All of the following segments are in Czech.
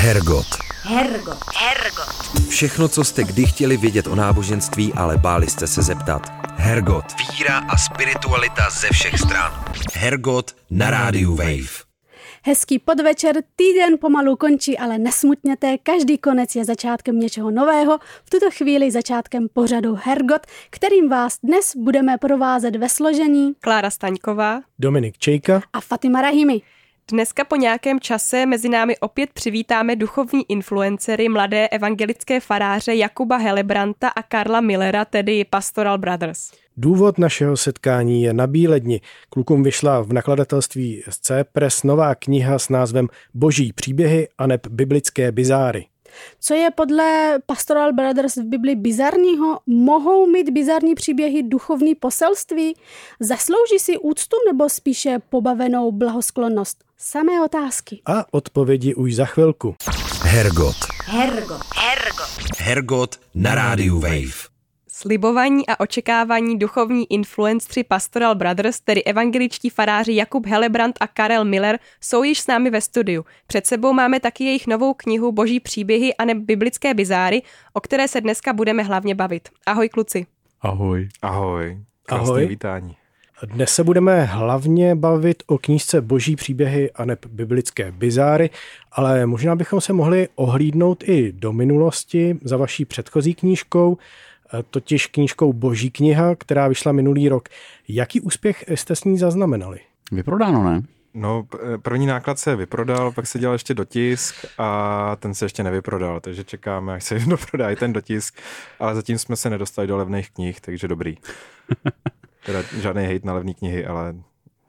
Hergot. Hergot. Hergot. Všechno, co jste kdy chtěli vědět o náboženství, ale báli jste se zeptat. Hergot. Víra a spiritualita ze všech stran. Hergot na rádiu Wave. Hezký podvečer, týden pomalu končí, ale nesmutněte, každý konec je začátkem něčeho nového, v tuto chvíli začátkem pořadu Hergot, kterým vás dnes budeme provázet ve složení Klára Staňková Dominik Čejka. a Fatima Rahimi. Dneska po nějakém čase mezi námi opět přivítáme duchovní influencery mladé evangelické faráře Jakuba Helebranta a Karla Millera, tedy Pastoral Brothers. Důvod našeho setkání je na Bíledni. Klukům vyšla v nakladatelství SC Press nová kniha s názvem Boží příběhy a neb biblické bizáry. Co je podle Pastoral Brothers v Bibli bizarního? Mohou mít bizarní příběhy duchovní poselství? Zaslouží si úctu nebo spíše pobavenou blahosklonnost? Samé otázky. A odpovědi už za chvilku. Hergot. Hergot. Hergot. Hergot na rádiu Wave. Slibovaní a očekávání duchovní influencři Pastoral Brothers, tedy evangeličtí faráři Jakub Helebrant a Karel Miller, jsou již s námi ve studiu. Před sebou máme taky jejich novou knihu Boží příběhy a biblické bizáry, o které se dneska budeme hlavně bavit. Ahoj kluci. Ahoj. Ahoj. Krásné Ahoj. vítání. Dnes se budeme hlavně bavit o knížce Boží příběhy a neb biblické bizáry, ale možná bychom se mohli ohlídnout i do minulosti za vaší předchozí knížkou, totiž knížkou Boží kniha, která vyšla minulý rok. Jaký úspěch jste s ní zaznamenali? Vyprodáno, ne? No, p- první náklad se vyprodal, pak se dělal ještě dotisk a ten se ještě nevyprodal, takže čekáme, až se doprodá i ten dotisk, ale zatím jsme se nedostali do levných knih, takže dobrý. Teda žádný hejt na levné knihy, ale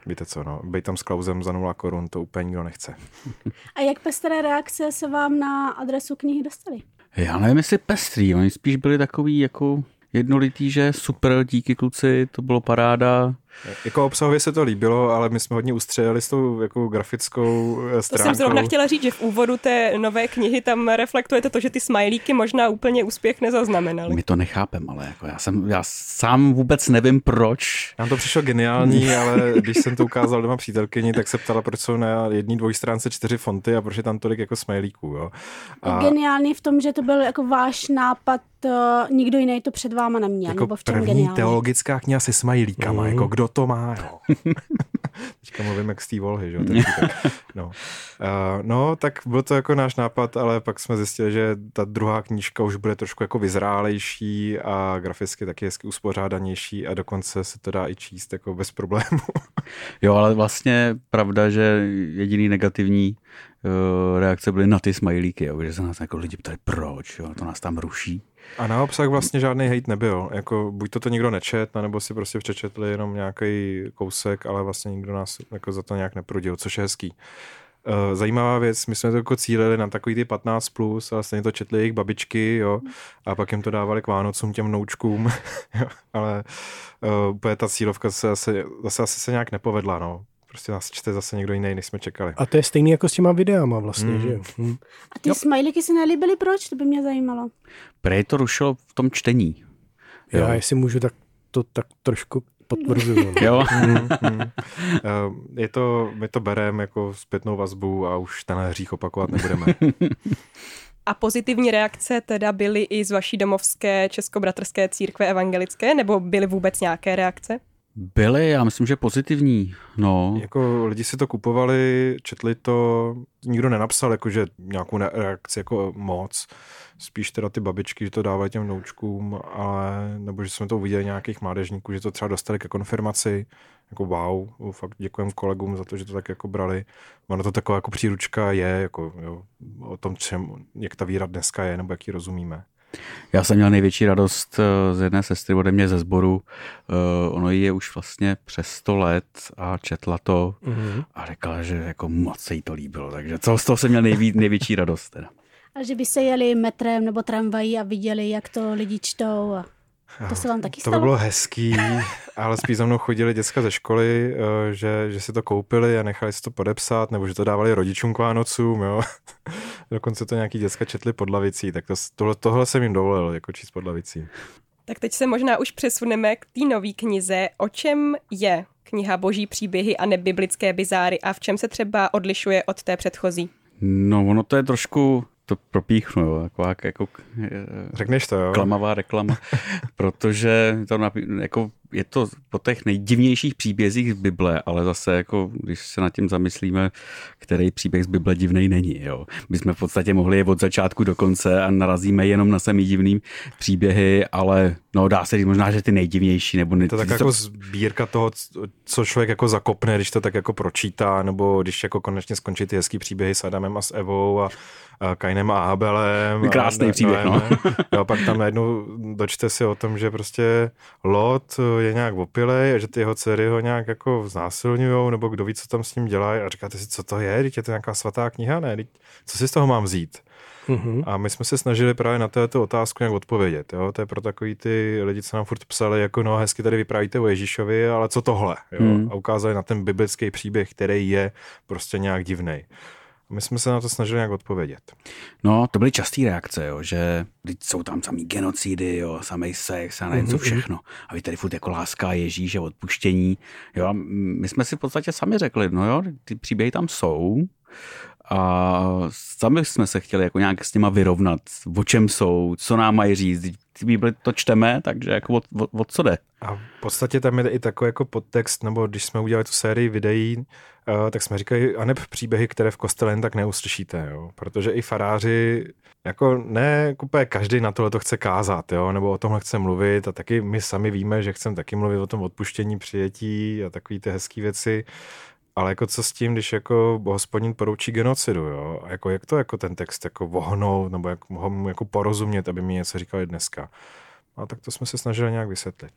víte co, no, být tam s Klausem za 0 korun, to úplně nikdo nechce. A jak pestré reakce se vám na adresu knihy dostaly? Já nevím, jestli pestrý, oni spíš byli takový jako jednolitý, že super, díky kluci, to bylo paráda. Jako obsahově se to líbilo, ale my jsme hodně ustřelili s tou jako grafickou eh, To stránkou. jsem zrovna chtěla říct, že v úvodu té nové knihy tam reflektujete to, že ty smajlíky možná úplně úspěch nezaznamenaly. My to nechápem, ale jako já, jsem, já sám vůbec nevím proč. Nám to přišlo geniální, ale když jsem to ukázal doma přítelkyni, tak se ptala, proč jsou na jedné dvojstránce čtyři fonty a proč je tam tolik jako smajlíků. Jo? A... Geniální v tom, že to byl jako váš nápad, uh, nikdo jiný to před váma neměl, jako nebo v čem první geniální? teologická kniha se smajlíkama, Mhm. jako kdo to má, jo. Teďka mluvím jak Steve Volhy, že jo, týpek. no. Uh, no, tak byl to jako náš nápad, ale pak jsme zjistili, že ta druhá knížka už bude trošku jako vyzrálejší a graficky taky hezky uspořádanější a dokonce se to dá i číst jako bez problému. Jo, ale vlastně pravda, že jediný negativní reakce byly na ty smajlíky, jo, že se nás jako lidi ptali, proč, jo, to nás tam ruší. A na obsah vlastně žádný hejt nebyl. Jako, buď to, to nikdo nečet, nebo si prostě přečetli jenom nějaký kousek, ale vlastně nikdo nás jako za to nějak neprudil, což je hezký. Eh, Zajímavá věc, my jsme to jako cílili na takový ty 15+, plus, ale stejně to četli jejich babičky, jo, a pak jim to dávali k Vánocům těm noučkům, ale uh, úplně ta cílovka se zase, zase asi se nějak nepovedla, no. Prostě nás čte zase někdo jiný, než jsme čekali. A to je stejný jako s těma videama vlastně, Mm. že jo? Hm. A ty smajlíky se nelíbily, proč? To by mě zajímalo. Prej to rušilo v tom čtení. Jo. Já jestli můžu, tak to tak trošku potvrzuju. no. Jo, Mm, mm. Je to, my to bereme jako zpětnou vazbu a už tenhle hřích opakovat nebudeme. A pozitivní reakce teda byly i z vaší domovské českobratrské církve evangelické, nebo byly vůbec nějaké reakce? Byly, já myslím, že pozitivní. No, Jako lidi si to kupovali, četli to, nikdo nenapsal jako, že nějakou reakci jako moc, spíš teda ty babičky, že to dávají těm noučkům, ale nebo že jsme to uviděli nějakých mládežníků, že to třeba dostali ke konfirmaci, jako wow, fakt děkujeme kolegům za to, že to tak jako brali. Ono to taková jako příručka je, jako jo, o tom, čem, jak ta víra dneska je, nebo jak ji rozumíme. Já jsem měl největší radost eh, z jedné sestry ode mě ze sboru. Eh, Ono jí je už vlastně přes 100 let a četla to Mhm. a řekla, že jako moc se jí to líbilo. Takže co z toho jsem měl nejví, největší radost. Teda. A že by se jeli metrem nebo tramvají a viděli, jak to lidi čtou. A to se vám taky To by stalo? bylo hezký, ale spíš za mnou chodili děcka ze školy, eh, že, že si to koupili a nechali si to podepsat, nebo že to dávali rodičům k Vánocům, jo. Dokonce to nějaký děcka četli pod lavicí, tak to, tohle, tohle jsem jim dovolil, jako číst pod lavicí. Tak teď se možná už přesuneme k té nové knize. O čem je kniha Boží příběhy a nebiblické bizáry a v čem se třeba odlišuje od té předchozí? No, ono to je trošku, to propíchnu, jo, taková jako Řekneš to, jo? klamavá reklama, protože to napí- jako je to po těch nejdivnějších příbězích z Bible, ale zase jako, když se nad tím zamyslíme, který příběh z Bible divnej není. Jo. My jsme v podstatě mohli je od začátku do konce a narazíme jenom na samý divný příběhy, ale no dá se říct možná, že ty nejdivnější. Nebo ne, To je tak jako sbírka toho, co člověk jako zakopne, když to tak jako pročítá, nebo když jako konečně skončí ty hezký příběhy s Adamem a s Evou a, a Kainem a Abelem. Krásný a, příběh, no. Jo, pak tam najednou dočte si o tom, že prostě Lot je nějak opilej a že ty jeho dcery ho nějak jako znásilňujou, nebo kdo ví, co tam s ním dělají a říkáte si, co to je, teď je to nějaká svatá kniha, ne, teď, co si z toho mám vzít? Mhm. A my jsme se snažili právě na této otázku nějak odpovědět. Jo? To je pro takový ty lidi, co nám furt psali, jako no hezky tady vyprávíte o Ježíšovi, ale co tohle? Jo? Hmm. A ukázali na ten biblický příběh, který je prostě nějak divný. My jsme se na to snažili nějak odpovědět. No, to byly časté reakce, jo, že jsou tam samý genocidy, jo, samý sex a nevím co všechno. A vy tady furt jako láska Ježíš a odpuštění. Jo, a my jsme si v podstatě sami řekli, no jo, ty příběhy tam jsou, a sami jsme se chtěli jako nějak s nima vyrovnat, o čem jsou, co nám mají říct. Bibli to čteme, takže jako od, od, od co jde. A v podstatě tam je i takový jako podtext, nebo když jsme udělali tu sérii videí, uh, tak jsme říkali, a neb příběhy, které v kostele jen tak neuslyšíte, jo? protože i faráři, jako ne úplně každý na tohle to chce kázat, jo? nebo o tomhle chce mluvit a taky my sami víme, že chceme taky mluvit o tom odpuštění, přijetí a takové ty hezké věci, ale jako co s tím, když jako hospodin poroučí genocidu, jo? A jako jak to jako ten text jako vohnout, nebo jak ho mu jako porozumět, aby mi něco říkali dneska. A tak to jsme se snažili nějak vysvětlit.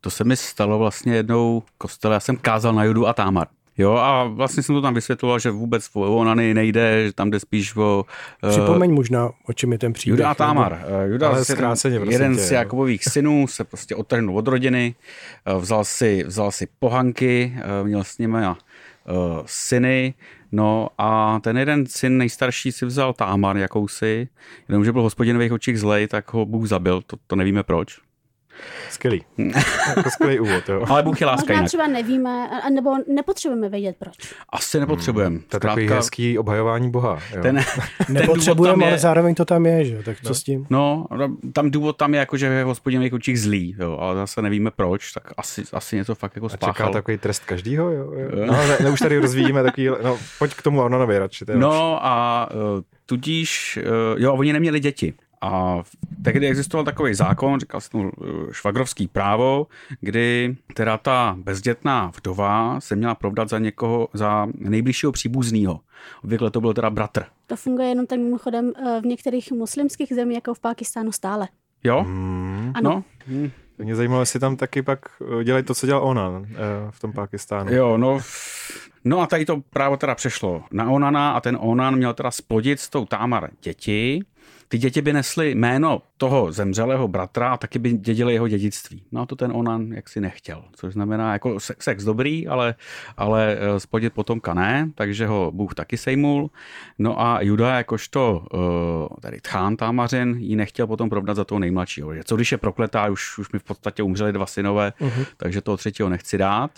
To se mi stalo vlastně jednou v kostele, já jsem kázal na Judu a Támar. Jo, a vlastně jsem to tam vysvětloval, že vůbec o onany nejde, že tam jde spíš o... eh, Připomeň možná, o čem je ten příběh. Juda a Támar. Eh, Juda, Ale se- zkráceně, prosím jeden tě, z jo. Jakubových synů se prostě odtrhnul od rodiny, eh, vzal si, vzal si pohanky, eh, měl s nimi a uh, syny, no a ten jeden syn nejstarší si vzal Támar jakousi, jenomže byl hospodinových očích zlej, tak ho Bůh zabil, to, to nevíme proč. Skvělý. jako skvělý úvod, jo. Ale Bůh je láska Možná jinak. třeba nevíme, a- nebo nepotřebujeme vědět proč. Asi nepotřebujeme. To je takový hezký obhajování Boha. Jo. ten, ten důvod tam Nepotřebujeme, ale je, zároveň to tam je, že? jo, tak co s tím? No, tam důvod tam je jako, že je v hospodinových očích zlý, jo, ale zase nevíme proč, tak asi, asi něco fakt jako A čeká spáchal. takový trest každýho, jo? jo. No, ne, ne, už tady rozvíjíme takový, no, pojď k tomu Arnonovi radši. to je lepší. No a uh, tudíž, uh, jo, oni neměli děti. A tehdy existoval takový zákon, říkal se tomu uh, švagrovský právo, kdy teda ta bezdětná vdova se měla provdat za někoho, za nejbližšího příbuzného. Obvykle to byl teda bratr. To funguje jenom tak mimochodem eh, v některých muslimských zemích, jako v Pákistánu stále. Jo? Hmm. Ano. No, hm. Mě zajímalo, jestli tam taky pak eh, dělají to, co dělal ona eh, v tom Pakistánu. Jo, no, no a tady to právo teda přešlo na Onana a ten Onan měl teda splodit s tou Támar děti. Ty děti by nesly jméno toho zemřelého bratra a taky by dědili jeho dědictví. No a to ten Onan jaksi nechtěl, což znamená jako sex, sex dobrý, ale, ale eh, splodit potomka ne, takže ho Bůh taky sejmul. No a Juda jakožto uh, tady tchán Támařin ji nechtěl potom provdat za toho nejmladšího. Že co když je prokletá, už, už mi v podstatě umřeli dva synové, uh-huh. takže toho třetího nechci dát.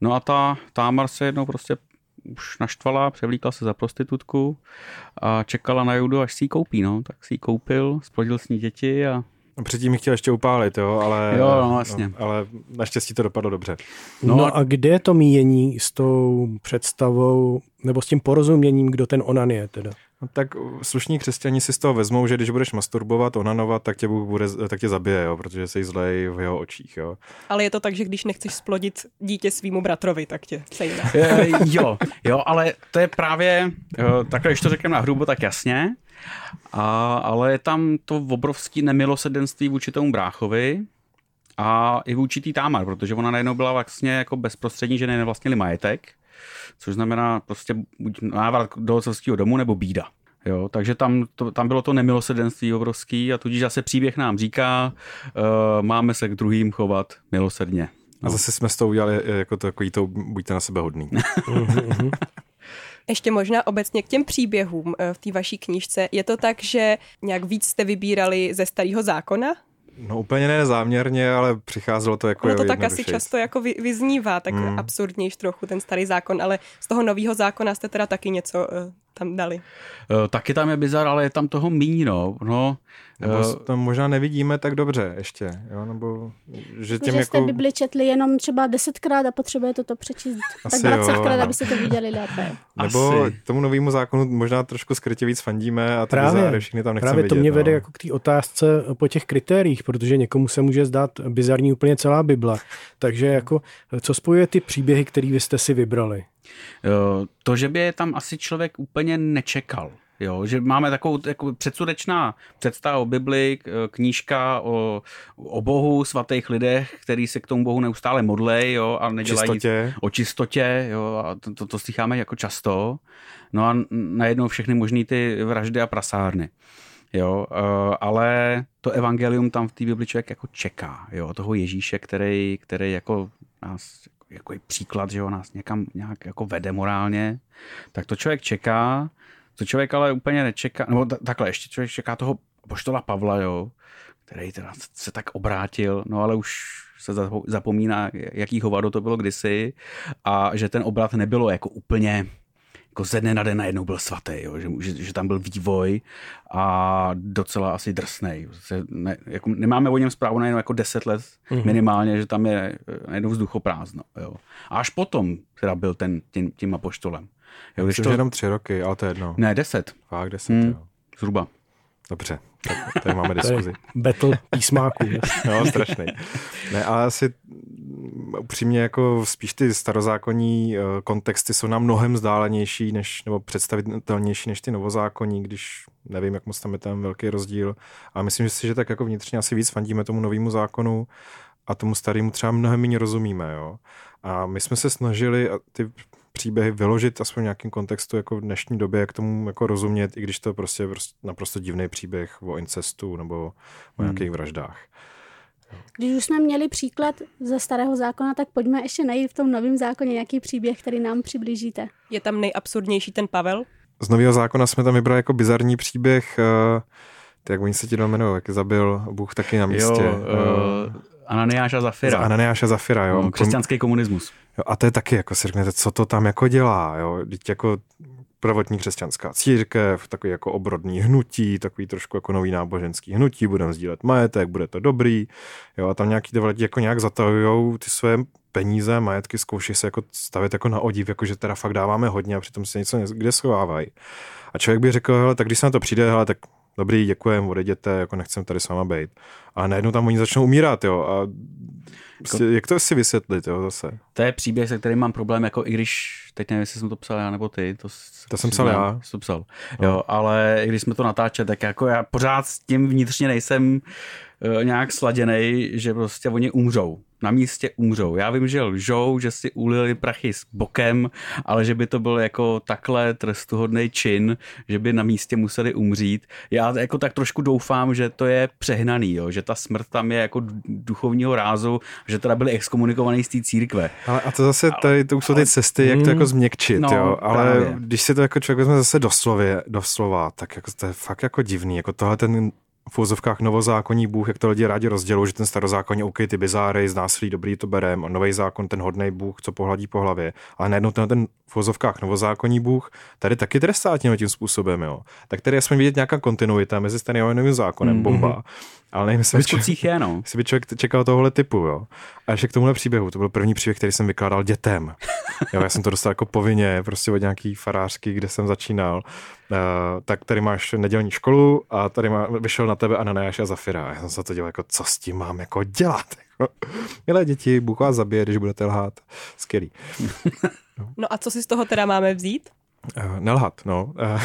No a ta Támar se jednou prostě už naštvala, převlíkla se za prostitutku a čekala na Judu, až si ji koupí, no. Tak si ji koupil, splodil s ní děti a A Předtím ji chtěl ještě upálit, jo, ale, Jo, no, jasně. No, ale naštěstí to dopadlo dobře. No, No no a kde je to míjení s tou představou, nebo s tím porozuměním, kdo ten onan je teda? No, tak slušní křesťani si z toho vezmou, že když budeš masturbovat, onanovat, tak tě, Bůh bude, tak tě zabije, jo, protože jsi zlej v jeho očích. Jo. Ale je to tak, že když nechceš splodit dítě svýmu bratrovi, tak tě sejme. E, jo, jo, ale to je právě, eh, takhle, když to řekneme na hrubo, tak jasně, a, ale je tam to obrovské nemilosedenství vůči tomu bráchovi a i vůči té Támar, protože ona najednou byla vlastně jako bezprostřední, že nevlastnili majetek, což znamená prostě buď návrat do otcovského domu nebo bída. Jo, takže tam, to, tam bylo to nemilosedenství obrovský a tudíž zase příběh nám říká, uh, máme se k druhým chovat milosrdně. A zase jsme s tou udělali eh, jako takový to, buďte na sebe hodný. Ještě možná obecně k těm příběhům eh, v té vaší knížce. Je to tak, že nějak víc jste vybírali ze starého zákona? No úplně ne záměrně, ale přicházelo to jako Ono to tak asi často jako vy, vyznívá, tak Mm. mm. absurdnějš trochu ten starý zákon, ale z toho nového zákona jste teda taky něco uh, tam dali. Uh, taky tam je bizar, ale je tam toho míň, no. no nebo uh, to možná nevidíme tak dobře ještě, jo? nebo že těm že jako... jste Bibli četli jenom třeba desetkrát a potřebujete to přečíst Asi tak 20krát, jo. abyste to viděli lépe. Nebo Asi. tomu novému zákonu možná trošku skrytě víc fandíme a ty Právě, bizáry všechny tam nechceme právě vidět. to mě no. vede jako k té otázce po těch kritériích, protože někomu se může zdát bizarní úplně celá Bible. Takže jako, co spojuje ty příběhy, které vy jste si vybrali? Uh, to, že by je tam asi člověk úplně nečekal. Jo, že máme takovou jako předsudečná představa o Bibli, k- knížka o, o Bohu, svatých lidech, který se k tomu Bohu neustále modlej jo, a nedělají Čistotě. o čistotě, jo, a to, to, to slycháme jako často. No a najednou všechny možný ty vraždy a prasárny. Jo, uh, ale to evangelium tam v té Bibli člověk jako čeká, jo, toho Ježíše, který, který jako nás jako příklad, že ho nás někam nějak jako vede morálně, tak to člověk čeká, to člověk ale úplně nečeká, nebo ta- takhle, ještě člověk čeká toho poštola Pavla, jo, který teda se tak obrátil, no ale už se zapo- zapomíná, jaký hovado to bylo kdysi a že ten obrat nebylo jako úplně jako ze dne na den najednou byl svatý, jo? Že, že, že, tam byl vývoj a docela asi drsnej. Se ne, jako nemáme o něm zprávu najednou jako deset let mm-hmm. minimálně, že tam je eh, najednou vzduchoprázdno. Jo? A až potom teda byl ten tím, tím apoštolem. Jo, Myslím, to, že jenom tři roky, ale to je jedno. Ne, deset, Fakt deset, Hmm. jo. zhruba. Dobře, tak tady máme diskuzi. battle písmáků. No, strašný. Ne, ale asi mm, upřímně jako spíš ty starozákonní eh, kontexty jsou nám mnohem vzdálenější než, nebo představitelnější než ty novozákonní, když nevím, jak moc tam je ten velký rozdíl. A myslím že si, že tak jako vnitřně asi víc fandíme tomu novému zákonu a tomu starému třeba mnohem méně rozumíme. Jo? A my jsme se snažili a ty příběhy vyložit aspoň v nějakém kontextu jako v dnešní době, jak tomu jako rozumět, i když to prostě je prostě naprosto divný příběh o incestu nebo o nějakých vraždách. Když už jsme měli příklad ze starého zákona, tak pojďme ještě najít v tom novém zákoně nějaký příběh, který nám přiblížíte. Je tam nejabsurdnější ten Pavel? Z nového zákona jsme tam vybrali jako bizarní příběh, eh, ty, jak oni se ti jmenují, jak je zabil Bůh taky na místě. Jo, uh, Ananiáš a Za Zafira. Ananiáše Zafira, jo. No, křesťanský komunismus. Jo, a to je taky, jako si řeknete, co to tam jako dělá, jo. Teď jako prvotní křesťanská církev, takový jako obrodný hnutí, takový trošku jako nový náboženský hnutí, budeme sdílet majetek, bude to dobrý, jo, a tam nějaký ty lidi jako nějak zatahujou ty své peníze, majetky, zkouší se jako stavit jako na odiv, jako že teda fakt dáváme hodně a přitom se něco kde schovávají. A člověk by řekl, hele, tak když se na to přijde, hele, tak dobrý, děkujem, odejděte, jako nechcem tady s váma být. A najednou tam oni začnou umírat, jo, a prostě, jak to si vysvětlit, jo, zase. To je příběh, se kterým mám problém, jako i když, teď nevím, jestli jsem to psal já nebo ty. To, To jsem psal já. To psal. Jo, ale i když jsme to natáčeli, tak jako já pořád s tím vnitřně nejsem uh, nějak sladěný, že prostě oni umřou. Na místě umřou. Já vím, že lžou, že si ulili prachy s bokem, ale že by to byl jako takhle trestuhodný čin, že by na místě museli umřít. Já jako tak trošku doufám, že to je přehnaný, jo? že ta smrt tam je jako duchovního rázu, že teda byli exkomunikovaný z té církve. Ale a to zase tady, to už jsou ty cesty, jak to jako změkčit, No, jo. Ale právě. když si to jako člověk vezme zase doslově, doslova, tak jako to je fakt jako divný. Jako tohle ten v úzovkách novozákonní Bůh, jak to lidi rádi rozdělují, že ten starozákonní, OK, ty bizáry, z násilí dobrý to berem, a nový zákon, ten hodný Bůh, co pohladí po hlavě. Ale najednou ten, ten v úzovkách novozákonní Bůh tady taky trestá tím tím způsobem, jo. Tak tady aspoň vidět nějaká kontinuita mezi starým a novým zákonem, bomba. Ale nevím, jestli by člověk- je, no. jestli by člověk čekal tohohle typu, jo. A ještě k tomuhle příběhu, to byl první příběh, který jsem vykládal dětem. Jo, já jsem to dostal jako povinně, prostě od nějaký farářky, kde jsem začínal. Uh, tak tady máš nedělní školu a tady má, vyšel na tebe Ananiáš a Zafira. A já jsem se to dělal jako, co s tím mám jako dělat? Milé děti, Bůh vás zabije, když budete lhát. Skvělý. No a co si z toho teda máme vzít? Uh, nelhat, no. Uh,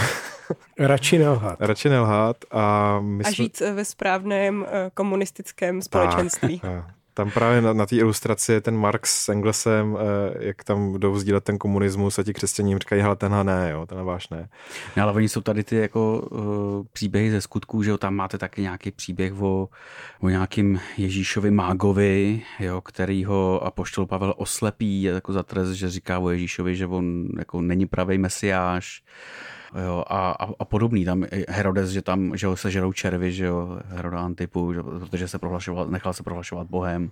Radši nelhat. radši nelhat a my A jsme... žít ve správném eh, komunistickém společenství. Tak, eh, tam právě na, na té ilustraci ten Marx s Englesem, eh, jak tam jdou sdílet ten komunismus a ti křesťaní jim říkají, hele, tenhle ne, jo, tenhle váš ne. No, ale oni jsou tady ty jako uh, příběhy ze skutků, že jo, tam máte taky nějaký příběh o, o nějakým Ježíšovi mágovi, jo, který ho apoštol Pavel oslepí jako za trest, že říká o Ježíšovi, že on jako není pravý mesiáš. Jo, a, a, a, podobný. Tam Herodes, že tam že ho sežerou červy, že jo, Heroda Antipu, že, protože se prohlašoval, nechal se prohlašovat Bohem.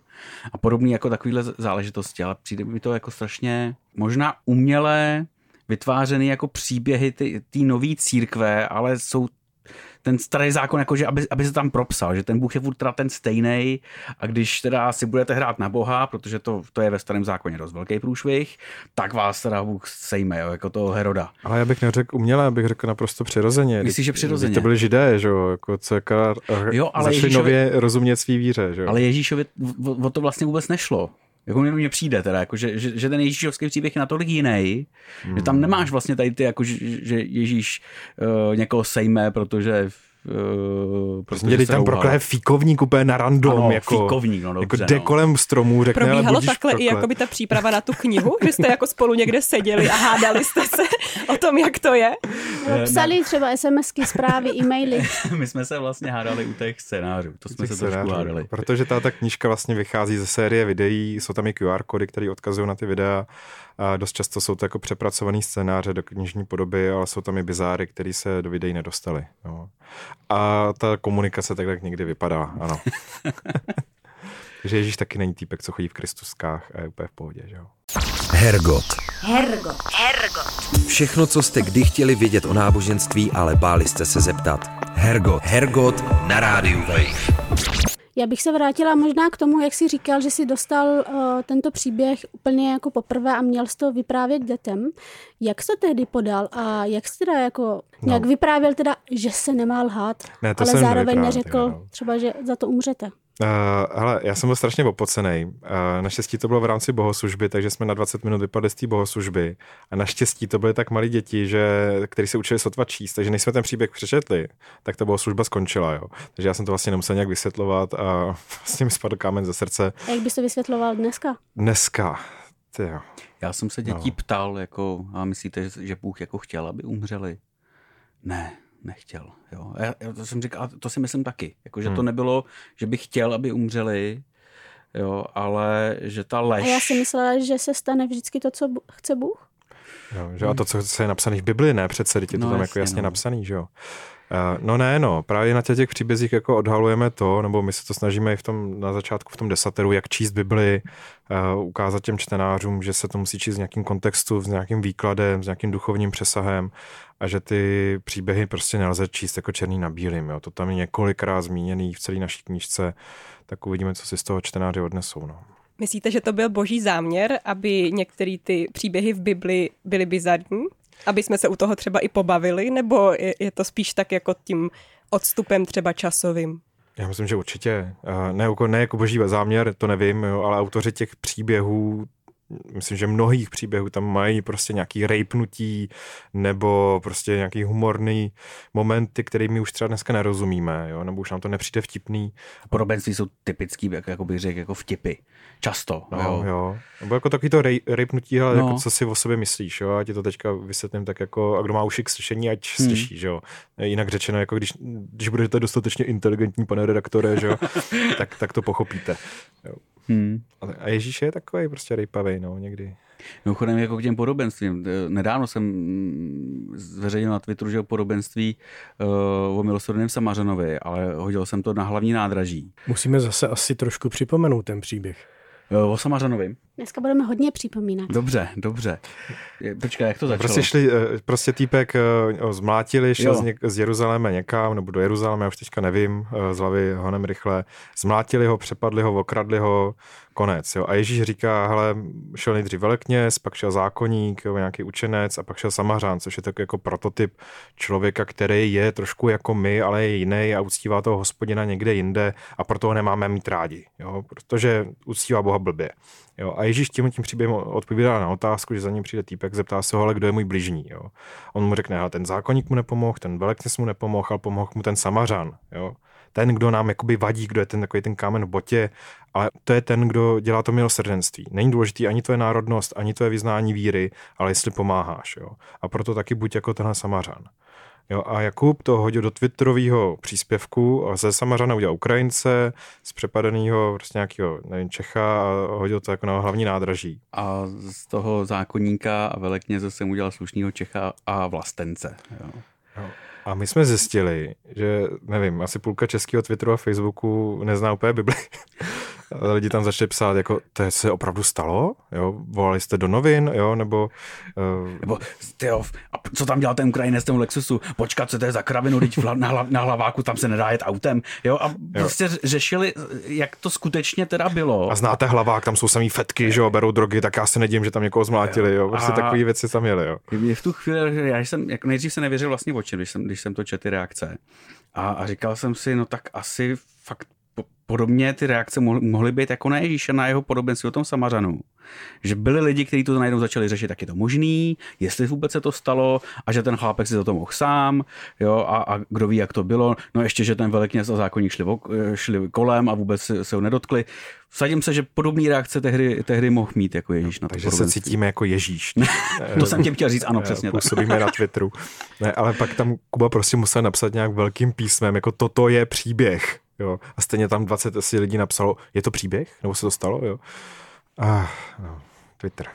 A podobný jako takovýhle záležitosti, ale přijde mi to jako strašně možná umělé vytvářeny jako příběhy té nové církve, ale jsou ten starý zákon, jakože aby, aby se tam propsal, že ten Bůh je furt teda ten stejný a když teda si budete hrát na Boha, protože to, to je ve starém zákoně dost velký průšvih, tak vás teda Bůh sejme, jo, jako toho Heroda. Ale já bych neřekl uměle, abych řekl naprosto přirozeně. Myslíš, že přirozeně? To byli židé, že jo, jako co jako, jo, ale začali Ježíšovi, nově rozumět svý víře, že jo. Ale Ježíšovi o, o to vlastně vůbec nešlo. Jako mně přijde teda, jako, že, že, že ten Ježíšovský příběh je natolik jiný, hmm. že tam hmm. nemáš vlastně tady ty, jako, že, že Ježíš uh, někoho sejme, protože Uh, protože tam prokleje fíkovník úplně na random. Ano, jako, fíkovník, no dobře, jako jde no. kolem stromů, řekne, Probíhalo takhle i jako by ta příprava na tu knihu, že jste jako spolu někde seděli a hádali jste se o tom, jak to je? No, psali třeba SMSky, zprávy, e-maily. My jsme se vlastně hádali u těch scénářů, to jsme se trošku hádali. Protože ta, ta knížka vlastně vychází ze série videí, jsou tam i QR kody, které odkazují na ty videa a dost často jsou to jako přepracované scénáře do knižní podoby, ale jsou tam i bizáry, které se do videí nedostaly. No. A ta komunikace tak, tak někdy vypadá, ano. Takže Ježíš taky není týpek, co chodí v Kristuskách a je úplně v pohodě, že jo. Hergot. Hergot. Hergot. Všechno, co jste kdy chtěli vědět o náboženství, ale báli jste se zeptat. Hergot. Hergot na rádiu Wave. Já bych se vrátila možná k tomu, jak jsi říkal, že jsi dostal uh, tento příběh úplně jako poprvé a měl jsi to vyprávět dětem. Jak jsi to tehdy podal a jak jsi teda jako, no. jak vyprávěl teda, že se nemá lhát, ne, ale zároveň neřekl no. třeba, že za to umřete? Uh, hele, já jsem byl strašně opocený. Uh, naštěstí to bylo v rámci bohoslužby, takže jsme na 20 minut vypadli z té bohoslužby. A naštěstí to byly tak malí děti, že, kteří se učili sotva číst, takže než jsme ten příběh přečetli, tak ta bohoslužba skončila. Jo. Takže já jsem to vlastně nemusel nějak vysvětlovat a vlastně mi spadl kámen ze srdce. A jak bys to vysvětloval dneska? Dneska. Tyjo. Já jsem se dětí no. ptal, jako, a myslíte, že Bůh jako chtěl, aby umřeli? Ne, nechtěl. Jo. Já, já to jsem říkal, to si myslím taky. Jako, že hmm. to nebylo, že bych chtěl, aby umřeli, jo, ale že ta lež... A já si myslela, že se stane vždycky to, co chce Bůh. Jo, že a to, co je napsané v Bibli, ne přece, je to no, tam jasně, jako jasně no. napsaný, že jo. Uh, no ne, no, právě na těch, těch příbězích jako odhalujeme to, nebo my se to snažíme i v tom, na začátku v tom desateru, jak číst Bibli, uh, ukázat těm čtenářům, že se to musí číst v nějakým kontextu, s nějakým výkladem, s nějakým duchovním přesahem a že ty příběhy prostě nelze číst jako černý na bílým. Jo. To tam je několikrát zmíněný v celé naší knížce, tak uvidíme, co si z toho čtenáři odnesou. No. Myslíte, že to byl boží záměr, aby některé ty příběhy v Bibli byly bizarní? Aby jsme se u toho třeba i pobavili? Nebo je, je to spíš tak jako tím odstupem třeba časovým? Já myslím, že určitě. Ne, jako, ne jako boží záměr, to nevím, jo, ale autoři těch příběhů myslím, že mnohých příběhů tam mají prostě nějaký rejpnutí nebo prostě nějaký humorný momenty, kterými už třeba dneska nerozumíme, jo? nebo už nám to nepřijde vtipný. Podobenství jsou typický, jak, jako bych řekl, jako vtipy. Často. No, jo. jo. Nebo jako takový to rej, rejpnutí, ale no. jako co si o sobě myslíš, jo? A ti to teďka vysvětlím tak jako, a kdo má uši k slyšení, ať hmm. slyší, že jo. Jinak řečeno, jako když, když budete dostatečně inteligentní, pane redaktore, že jo, tak, tak to pochopíte. Jo. Hmm. A Ježíš je takový prostě rejpavý, no, někdy. Mimochodem jako k těm podobenstvím. Nedávno jsem zveřejnil na Twitteru, že o podobenství uh, o milosrdném Samařanovi, ale hodil jsem to na hlavní nádraží. Musíme zase asi trošku připomenout ten příběh. Uh, o Samařanovi. Dneska budeme hodně připomínat. Dobře, dobře. Počkej, jak to začalo? Prostě šli, eh, prostě týpek zmlátili, šel z, něk, z Jeruzaléma někam, nebo do Jeruzaléma, já už teďka nevím, z hlavy honem rychle. Zmlátili ho, přepadli ho, okradli ho, konec. Jo. A Ježíš říká, hele, šel nejdřív velekněz, pak šel zákonník, jo, nějaký učenec a pak šel samařán, což je tak jako prototyp člověka, který je trošku jako my, ale je jiný a uctívá toho hospodina někde jinde a proto ho nemáme mít rádi, jo, protože uctívá Boha blbě. Jo. A Ježíš tím, tím příběhem odpovídá na otázku, že za ním přijde týpek, zeptá se ho, ale kdo je můj bližní. Jo. On mu řekne, ten zákonník mu nepomohl, ten velekněz mu nepomohl, ale pomohl mu ten samařan. Jo ten, kdo nám jakoby vadí, kdo je ten takový ten kámen v botě, ale to je ten, kdo dělá to milosrdenství. Není důležitý ani tvoje národnost, ani tvoje vyznání víry, ale jestli pomáháš. Jo? A proto taky buď jako tenhle samařan. Jo, a Jakub to hodil do twitterového příspěvku a ze Samařana udělal Ukrajince, z přepadeného prostě nějakého, nevím, Čecha a hodil to jako na hlavní nádraží. A z toho zákonníka a velekněze jsem udělal slušného Čecha a vlastence. Jo. Jo. A my jsme zjistili, že, nevím, asi půlka českého Twitteru a Facebooku nezná úplně Bibli. A lidi tam začali psát, jako, to se opravdu stalo? Jo? Volali jste do novin, jo? Nebo, uh... Nebo, tyjo, a co tam dělal ten Ukrajinec tomu Lexusu? Počkat, co to je za kravinu, teď na, hla, na hlaváku tam se nedá jet autem. Jo? A jo. prostě řešili, jak to skutečně teda bylo. A znáte hlavák, tam jsou samý fetky, že jo, berou drogy, tak já se nedím, že tam někoho zmlátili, jo. Prostě a... takové věci tam jeli, jo. Mě v tu chvíli, já jsem, jako nejdřív se nevěřil vlastně očím, když jsem, když jsem to četl ty reakce. A, a říkal jsem si, no tak asi fakt podobně ty reakce mohly, mohly být jako na Ježíše, na jeho podobenství o tom Samařanu. Že byli lidi, kteří to najednou začali řešit, tak je to možný, jestli vůbec se to stalo a že ten chlápek si za to mohl sám, jo, a, a kdo ví, jak to bylo. No ještě, že ten velekněz a zákonník šli, šli kolem a vůbec se, ho nedotkli. Vsadím se, že podobný reakce tehdy, tehdy mohl mít jako Ježíš. No, na takže se cítíme jako Ježíš. to jsem tě chtěl říct, ano, přesně Působíme tak. na Twitteru. Ne, ale pak tam Kuba prostě musel napsat nějak velkým písmem, jako toto je příběh. Jo. A stejně tam 20 asi lidí napsalo, je to příběh? Nebo se to stalo? Jo. Ah, no. Twitter,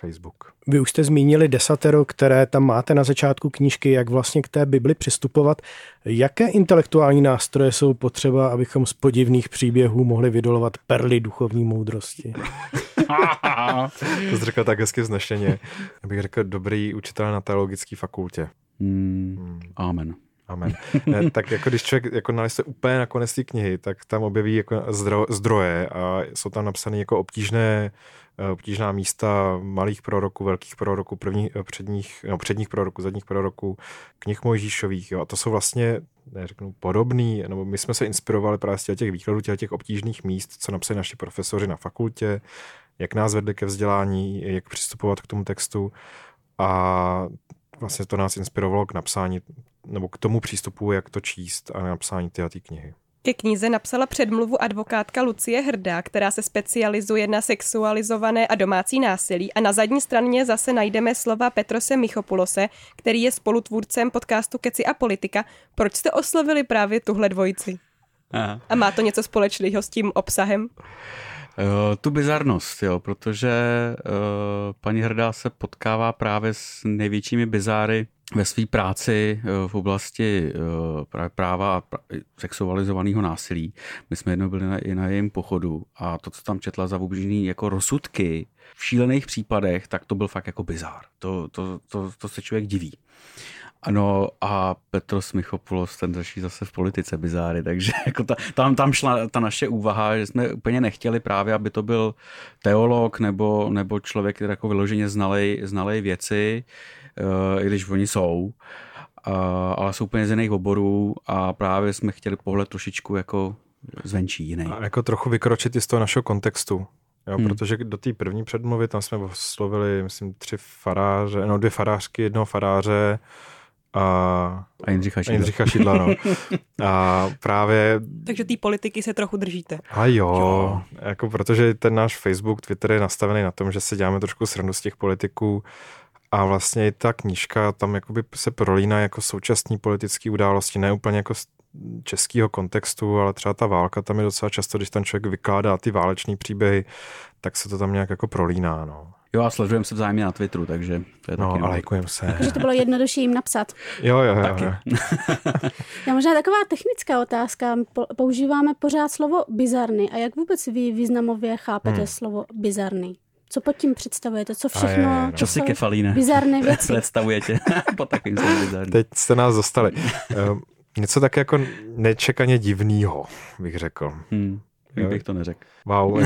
Facebook. Vy už jste zmínili desatero, které tam máte na začátku knížky, jak vlastně k té Bibli přistupovat. Jaké intelektuální nástroje jsou potřeba, abychom z podivných příběhů mohli vydolovat perly duchovní moudrosti? to jsi řekl tak hezky vznešeně. Já bych řekl dobrý učitel na teologické fakultě. Hmm. Amen. Amen. Ne, tak jako když člověk jako naliste úplně na konec té knihy, tak tam objeví jako zdro, zdroje a jsou tam napsané jako obtížné eh, obtížná místa malých proroků, velkých proroků, první, eh, předních, no, předních proroků, zadních proroků, knih Mojžíšových. Jo. A to jsou vlastně, neřeknu, podobný, nebo my jsme se inspirovali právě z těch výkladů těch obtížných míst, co napsali naši profesoři na fakultě, jak nás vedli ke vzdělání, jak přistupovat k tomu textu. A vlastně to nás inspirovalo k napsání nebo k tomu přístupu, jak to číst a napsání tyhle knihy. Ke knize napsala předmluvu advokátka Lucie Hrdá, která se specializuje na sexualizované a domácí násilí a na zadní straně zase najdeme slova Petrose Michopulose, který je spolutvůrcem podcastu Keci a politika. Proč jste oslovili právě tuhle dvojici? Aha. A má to něco společného s tím obsahem? Uh, tu bizarnost, jo, protože uh, paní Hrdá se potkává právě s největšími bizáry ve své práci uh, v oblasti právě práva a sexualizovaného násilí. My jsme jednou byli na, i na jejím pochodu a to, co tam četla za obřížný jako rozsudky v šílených případech, tak to byl fakt jako bizár. To, to, to, to se člověk diví. Ano, a Petros Michopoulos, ten řeší zase v politice bizáry, takže jako ta, tam, tam šla ta naše úvaha, že jsme úplně nechtěli právě, aby to byl teolog nebo, nebo člověk, který jako vyloženě znalej, znalej věci, uh, i když oni jsou, uh, ale jsou úplně z jiných oborů a právě jsme chtěli pohled trošičku jako zvenčí jiný. A jako trochu vykročit i z toho našeho kontextu. Jo, hmm. protože do té první předmluvy tam jsme oslovili, myslím, tři faráře, no dvě farářky, jednoho faráře, a, a Jindřicha Šidla. Jindřicha Šidla no. A právě... Takže té politiky se trochu držíte. A jo, jo, jako protože ten náš Facebook, Twitter je nastavený na tom, že se děláme trošku srandu z těch politiků a vlastně i ta knížka tam jakoby se prolíná jako současní politické události, ne úplně jako z českého kontextu, ale třeba ta válka tam je docela často, když ten člověk vykládá ty válečné příběhy, tak se to tam nějak jako prolíná. No. Jo a sledujeme se vzájemně na Twitteru, takže to je no, taky a lajkujeme se. Takže to bylo jednodušší jim napsat. Jo, jo, jo. jo. Já možná taková technická otázka. Používáme pořád slovo bizarny. A jak vůbec vy významově chápete hmm. slovo bizarny? Co pod tím představujete? Co všechno? Je, je, no. Co si kefalíne? Bizarné věci. Představujete pod takým slovem bizarný. Teď jste nás dostali. Uh, něco tak jako nečekaně divného, bych řekl. Hmm. Jak bych to neřekl. Wow,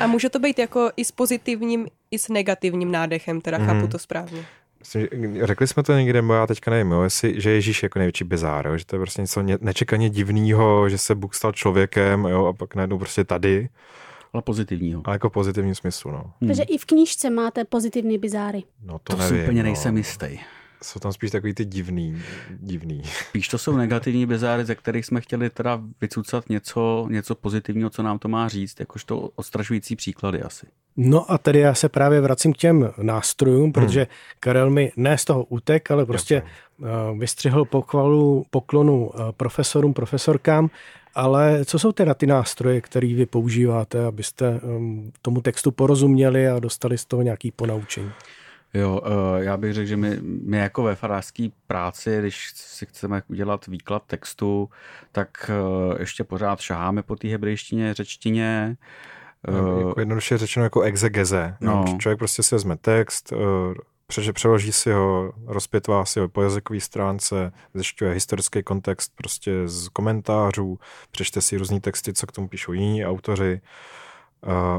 A může to být jako i s pozitivním, i s negativním nádechem, teda mm. chápu to správně. Myslím, řekli jsme to někde, bo já teďka nevím, jo, jestli, že Ježíš je jako největší bizár, jo, že to je prostě něco nečekaně divného, že se Bůh stal člověkem jo, a pak najednou prostě tady. Ale pozitivního. Ale jako pozitivní smyslu, no. Hmm. Takže i v knížce máte pozitivní bizáry. No to, to nevím, úplně nejsem no. jistý jsou tam spíš takový ty divný, divný. Spíš to jsou negativní bezáry, ze kterých jsme chtěli teda vycucat něco, něco pozitivního, co nám to má říct, jakožto odstrašující příklady asi. No a tedy já se právě vracím k těm nástrojům, hmm. protože Karel mi ne z toho utek, ale prostě Jasně. vystřihl pochvalu, poklonu eh, profesorům, profesorkám, ale co jsou teda ty nástroje, které vy používáte, abyste ehm, tomu textu porozuměli a dostali z toho nějaký ponaučení? Jo, eh, já bych řekl, že my, my jako ve farářské práci, když si chceme udělat výklad textu, tak eh, ještě pořád šaháme po té hebrejštině, řečtině. No, jako jednoduše řečeno jako exegeze. No. Člověk prostě si vezme text, přeloží si ho, rozpětvá si ho po jazykové stránce, zjišťuje historický kontext prostě z komentářů, přečte si různý texty, co k tomu píšou jiní autoři a,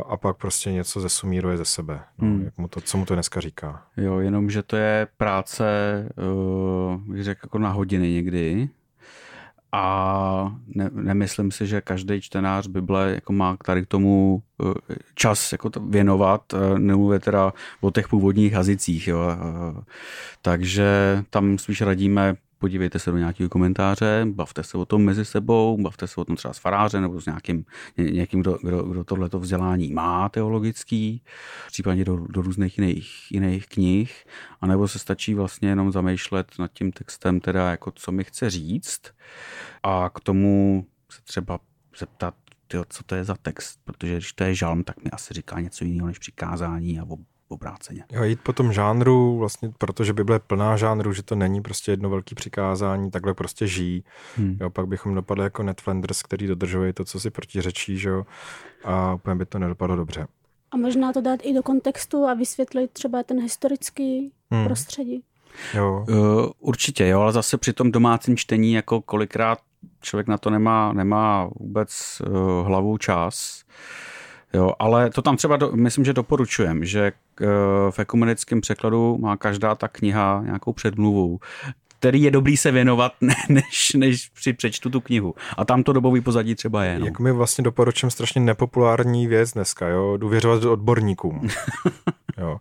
a pak prostě něco zesumíruje ze sebe. No, hmm. jak mu to, co mu to dneska říká. Jo, jenom, že to je práce, uh, bych řekl, jako na hodiny někdy, a ne, nemyslím si, že každý čtenář Bible jako má tady k tomu eh, čas jako to věnovat, eh, nemluvě teda o těch původních jazycích. Jo. Eh, takže tam spíš radíme podívejte se do nějakého komentáře, bavte se o tom mezi sebou, bavte se o tom třeba s farářem nebo s nějakým, někým, kdo, kdo, kdo tohleto vzdělání má teologický, případně do, do různých jiných, jiných knih, anebo se stačí vlastně jenom zamýšlet nad tím textem, teda jako co mi chce říct a k tomu se třeba zeptat, tyjo, co to je za text, protože když to je žalm, tak mi asi říká něco jiného než přikázání a obráceně. Jo, jít po tom žánru, vlastně, protože Bible je plná žánru, že to není prostě jedno velké přikázání, takhle prostě žijí. Hmm. Jo, pak bychom dopadli jako Ned Flanders, který dodržuje to, co si protiřečí, že jo, a úplně by to nedopadlo dobře. A možná to dát i do kontextu a vysvětlit třeba ten historický hmm. prostředí. Jo. Uh, určitě, jo, ale zase při tom domácím čtení, jako kolikrát člověk na to nemá, nemá vůbec uh, hlavu čas, Jo, ale to tam třeba, do, myslím, že doporučujem, že uh, v ekumenickém překladu má každá ta kniha nějakou předmluvu, který je dobrý se věnovat, než, než při přečtu tu knihu. A tam to dobový pozadí třeba je. No. Jak mi vlastně doporučím strašně nepopulární věc dneska, jo, důvěřovat odborníkům. jo.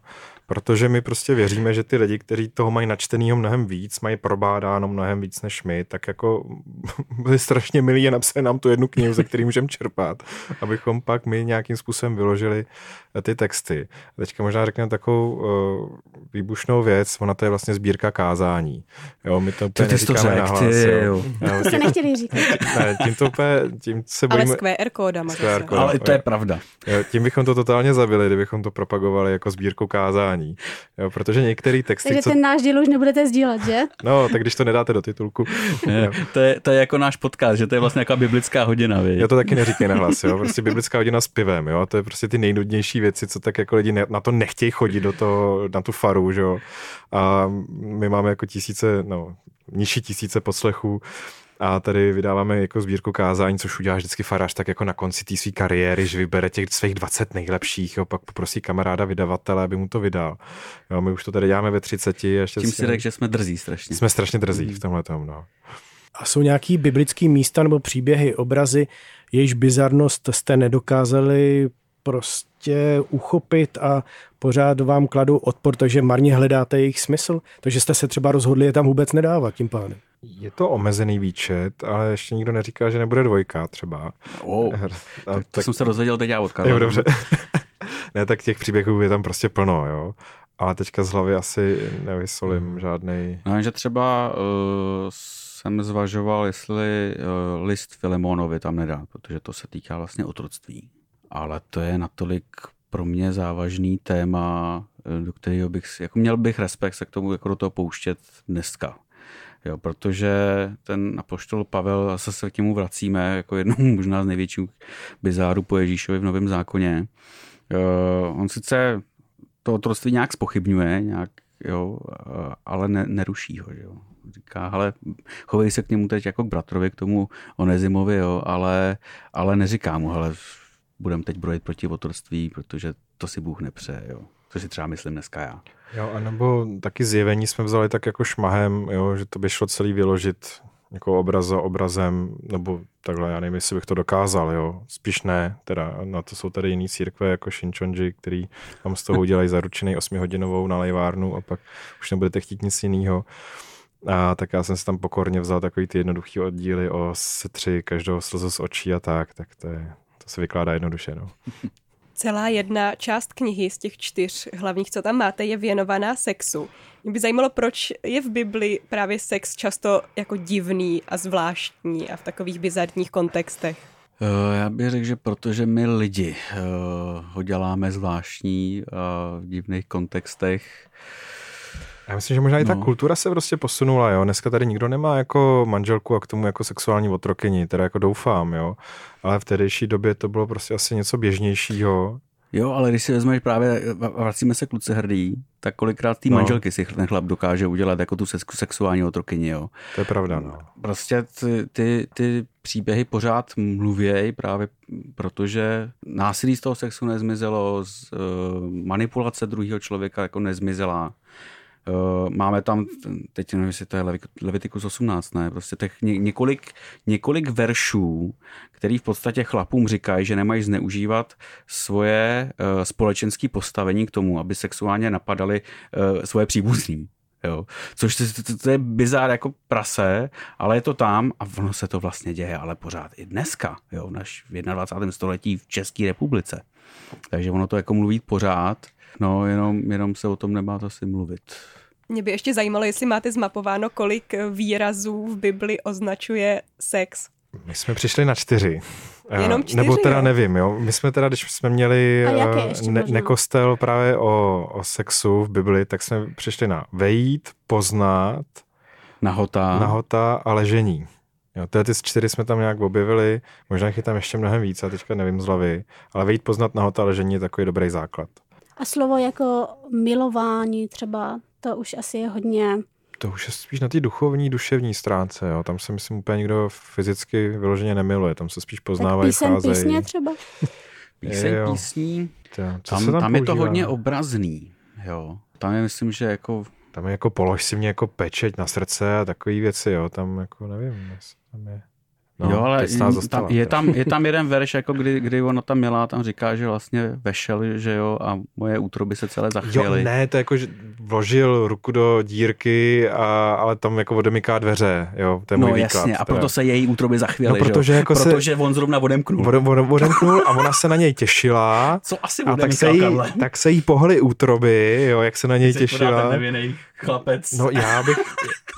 Protože my prostě věříme, že ty lidi, kteří toho mají načtenýho mnohem víc, mají probádáno mnohem víc než my, tak jako byli strašně milí a napsali nám tu jednu knihu, ze který můžeme čerpat, abychom pak my nějakým způsobem vyložili eh, ty texty. Teďka možná řekneme takovou uh, výbušnou věc, ona to je vlastně sbírka kázání. Jo, my to úplně ty to řek, nahlas, ty, jo. jo. To jste nechtěli říkat. Ne, tím to úplně, tím se bojíme. Ale s QR kódama. Ale to je pravda. Jo, tím bychom to totálně zabili, kdybychom to propagovali jako sbírku kázání vzdělání. Jo, protože některé texty... Takže co... ten náš díl už nebudete sdílet, že? No, tak když to nedáte do titulku. Je, to, je, to je jako náš podcast, že to je vlastně jako biblická hodina. Víc. Já to taky neříkej na hlas, jo. Prostě biblická hodina s pivem, jo. To je prostě ty nejnudnější věci, co tak jako lidi na to nechtějí chodit do toho, na tu faru, že jo. A my máme jako tisíce, no, nižší tisíce poslechů a tady vydáváme jako sbírku kázání, což udělá vždycky farář tak jako na konci té své kariéry, že vybere těch svých 20 nejlepších, jo, pak poprosí kamaráda vydavatele, aby mu to vydal. Jo, my už to tady děláme ve 30. A ještě Tím si řekl, že jsme drzí strašně. Jsme strašně drzí v tomhle tom, no. A jsou nějaký biblický místa nebo příběhy, obrazy, jejichž bizarnost jste nedokázali prostě uchopit a pořád vám kladou odpor, takže marně hledáte jejich smysl, takže jste se třeba rozhodli je tam vůbec nedávat tím pádem. Je to omezený výčet, ale ještě nikdo neříká, že nebude dvojka třeba. Oh, a, tak, tak jsem se dozvěděl teď já od Karla. Jo, dobře. ne, tak těch příběhů je tam prostě plno, jo. Ale teďka z hlavy asi nevysolím hmm. žádný. No, že třeba uh, jsem zvažoval, jestli uh, list Filemonovi tam nedá, protože to se týká vlastně otroctví. Ale to je natolik pro mě závažný téma, eh, do kterého bych jako měl bych respekt se k tomu jako do toho pouštět dneska. Jo, protože ten apoštol Pavel, zase se k němu vracíme, jako jednou možná z největších bizáru po Ježíšovi v Novém zákoně. Jo, on sice to otroctví nějak spochybňuje, nějak, jo, ale ne, neruší ho. Jo. Říká, ale chovej se k němu teď jako k bratrovi, k tomu Onezimovi, jo, ale, ale neříká mu, ale budeme teď brojit proti otroctví, protože to si Bůh nepřeje. Jo. Co si třeba myslím dneska já. Jo, anebo taky zjevení jsme vzali tak jako šmahem, jo, že to by šlo celý vyložit jako obraz za obrazem, nebo takhle, já nevím, jestli bych to dokázal, jo. Spíš ne, teda na to jsou tady jiný církve jako Shinchonji, který tam z toho udělají zaručený 8-hodinovou nalejvárnu a pak už nebudete chtít nic jiného. A tak já jsem si tam pokorně vzal takový ty jednoduchý oddíly o setři každou slzu z očí a tak, tak to, je, to se vykládá jednoduše. No. Celá jedna část knihy z těch čtyř hlavních, co tam máte, je věnovaná sexu. Mě by zajímalo, proč je v Bibli právě sex často jako divný a zvláštní a v takových bizarních kontextech. Eh, já bych řekl, že protože my lidi uh, ho děláme zvláštní v divných kontextech. Já myslím, že možná i ta no. kultura se prostě posunula, jo. Dneska tady nikdo nemá jako manželku a k tomu jako sexuální otrokyni, teda jako doufám, jo. Ale v tehdejší době to bylo prostě asi něco běžnějšího. Jo, ale když si vezmeš právě, vracíme se kluci hrdý, tak kolikrát ty no. manželky si ten chlap dokáže udělat jako tu sexuální otrokyni, jo. To je pravda, no. Prostě ty, ty, ty příběhy pořád mluvějí právě protože násilí z toho sexu nezmizelo, z, uh, manipulace druhého člověka jako nezmizela. Uh, máme tam, teď nevím, jestli to je Leviticus 18, ne, prostě těch ně, několik, několik veršů, který v podstatě chlapům říkají, že nemají zneužívat svoje uh, společenské postavení k tomu, aby sexuálně napadali uh, svoje příbuzní. Jo. Což to, to, to je bizár jako prase, ale je to tam a ono se to vlastně děje, ale pořád i dneska, jo, naš v 21. století v České republice. Takže ono to jako mluví pořád, no jenom, jenom se o tom nemá asi mluvit. Mě by ještě zajímalo, jestli máte zmapováno, kolik výrazů v Bibli označuje sex. My jsme přišli na čtyři. Jenom čtyři, Nebo teda jo? nevím, jo. My jsme teda, když jsme měli ne, nekostel právě o, o sexu v Bibli, tak jsme přišli na vejít, poznat, nahota, nahota a ležení. Jo, tyhle ty čtyři jsme tam nějak objevili, možná je tam ještě mnohem víc, a teďka nevím z hlavy, ale vejít, poznat, nahota a ležení je takový dobrý základ. A slovo jako milování třeba, to už asi je hodně to už je spíš na té duchovní, duševní stránce. Jo. Tam se myslím úplně nikdo fyzicky vyloženě nemiluje. Tam se spíš poznávají, tak písem, písně třeba? Píseň, jo. písní, to, tam, tam, tam je to hodně obrazný. Jo. Tam je, myslím, že jako... Tam je jako polož si mě jako pečeť na srdce a takové věci, jo. Tam jako nevím, tam je... No, jo, ale tam, je, tam, je tam jeden verš, jako kdy, kdy ona tam měla, tam říká, že vlastně vešel, že jo, a moje útroby se celé zachvěly. Jo, ne, to je jako, že vložil ruku do dírky, a, ale tam jako odemyká dveře, jo, to je no, můj jasně, výklad. a proto se její útroby zachvěly, no, protože, jako protože se, on zrovna odemknul. Od, od, odemknul a ona se na něj těšila. Co asi a tak se, jí, tak se jí pohly útroby, jo, jak se na něj těšila chlapec. No já bych,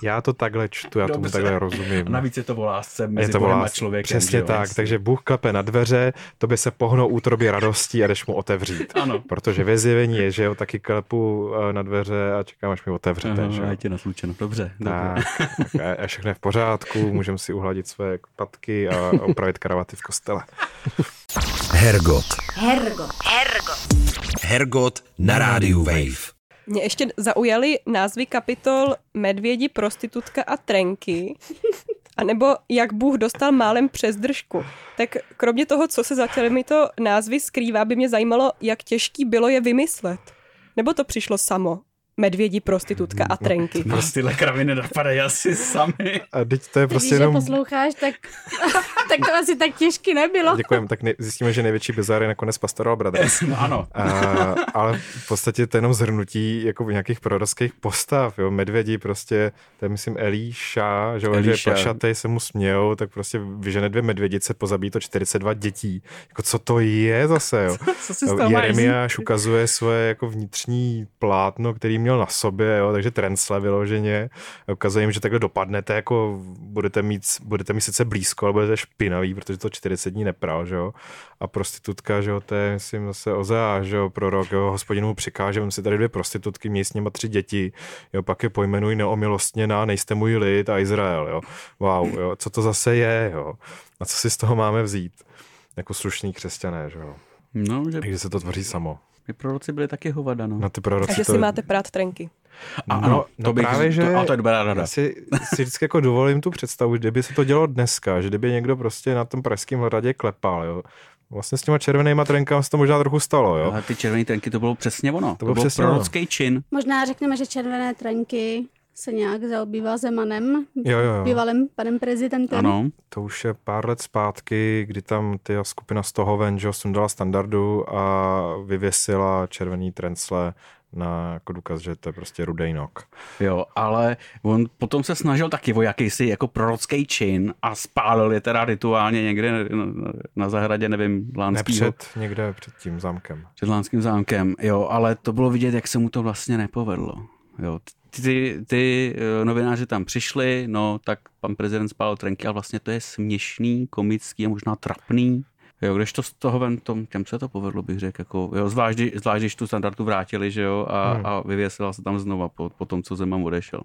já to takhle čtu, já Dobře. tomu takhle rozumím. A navíc je to o lásce mezi je to A člověkem. Přesně že tak, vlastně. takže Bůh klepe na dveře, to by se pohnou útrobě radostí a jdeš mu otevřít. Ano. Protože ve zjevení je, že jo, taky klepu eh, na dveře a čekám, až mi otevřete. Ano, že já tě naslučeno. Dobře. Tak, tak a všechno je v pořádku, můžeme si uhladit své patky a opravit kravaty v kostele. Hergot. Hergot. Hergot. Hergot na rádiu Wave. Mě ještě zaujaly názvy kapitol Medvědi, prostitutka a trenky. A nebo jak Bůh dostal málem přes držku. Tak kromě toho, co se za těmito názvy skrývá, by mě zajímalo, jak těžký bylo je vymyslet. Nebo to přišlo samo? Medvědí, prostitutka a trenky. Prostě tyhle kraviny napadají asi sami. A teď to je prostě Když jenom... posloucháš, tak, tak to asi tak těžky nebylo. Děkujeme, tak ne, zjistíme, že největší bizar je nakonec Pastoral Brothers. no, ano. A, ale v podstatě to je jenom zhrnutí jako nějakých prorockých postav, jo, medvědi prostě, to je myslím Elíša, že, Elíša. že plašatej se mu smějou, tak prostě vyžene dvě medvědice, pozabíjí to 42 dětí. Jako co to je zase, jo. Co, co si Jeremiáš ukazuje svoje jako vnitřní plátno, který měl na sobě, jo, takže trencle vyloženě. Ukazuje jim, že takhle dopadnete, jako budete mít, budete mít sice blízko, ale budete špinavý, protože to 40 dní nepral, že jo. A prostitutka, že jo, to je, myslím, zase Ozea, že jo, prorok, jo, hospodinu mu přikáže, on si tady dvě prostitutky, měj s něma tři děti, jo, pak je pojmenuj neomilostněná, nejste můj lid a Izrael, jo. Wow, jo, co to zase je, jo. A co si z toho máme vzít? Jako slušný křesťané, že jo. No, že... Takže se to tvoří samo. My proroci byli taky hovada, no. no ty proroci Takže to... si máte prát trenky. A, no, no, to bych, právě, že... To, a to je dobrá rada. Si, si vždycky jako dovolím tu představu, že kdyby se to dělo dneska, že kdyby někdo prostě na tom pražském hradě klepal, jo, Vlastně s těma červenýma trenkama se to možná trochu stalo, jo? Ale ty červené trenky, to bylo přesně ono. To, to bylo přesně prorocký čin. Možná řekneme, že červené trenky se nějak zaobývá Zemanem, jo, jo, jo. bývalým panem prezidentem. Ano. To už je pár let zpátky, kdy tam ty skupina z toho ven, že sundala standardu a vyvěsila červený trencle na jako důkaz, že to je prostě rudej nok. Jo, ale on potom se snažil taky o jakýsi jako prorocký čin a spálil je teda rituálně někde na, zahradě, nevím, Lánskýho. Ne před, někde před tím zámkem. Před Lánským zámkem, jo, ale to bylo vidět, jak se mu to vlastně nepovedlo. Jo, ty, ty eh, novináři tam přišli, no tak pan prezident spálil trenky a vlastně to je směšný, komický a možná trapný. Jo, když to z toho ven, tom, těm se to povedlo, bych řekl, jako, jo, zvlášť, zvlášť, když tu standardu vrátili, že jo, a, hmm. a vyvěsila se tam znova po, po tom, co Zeman odešel.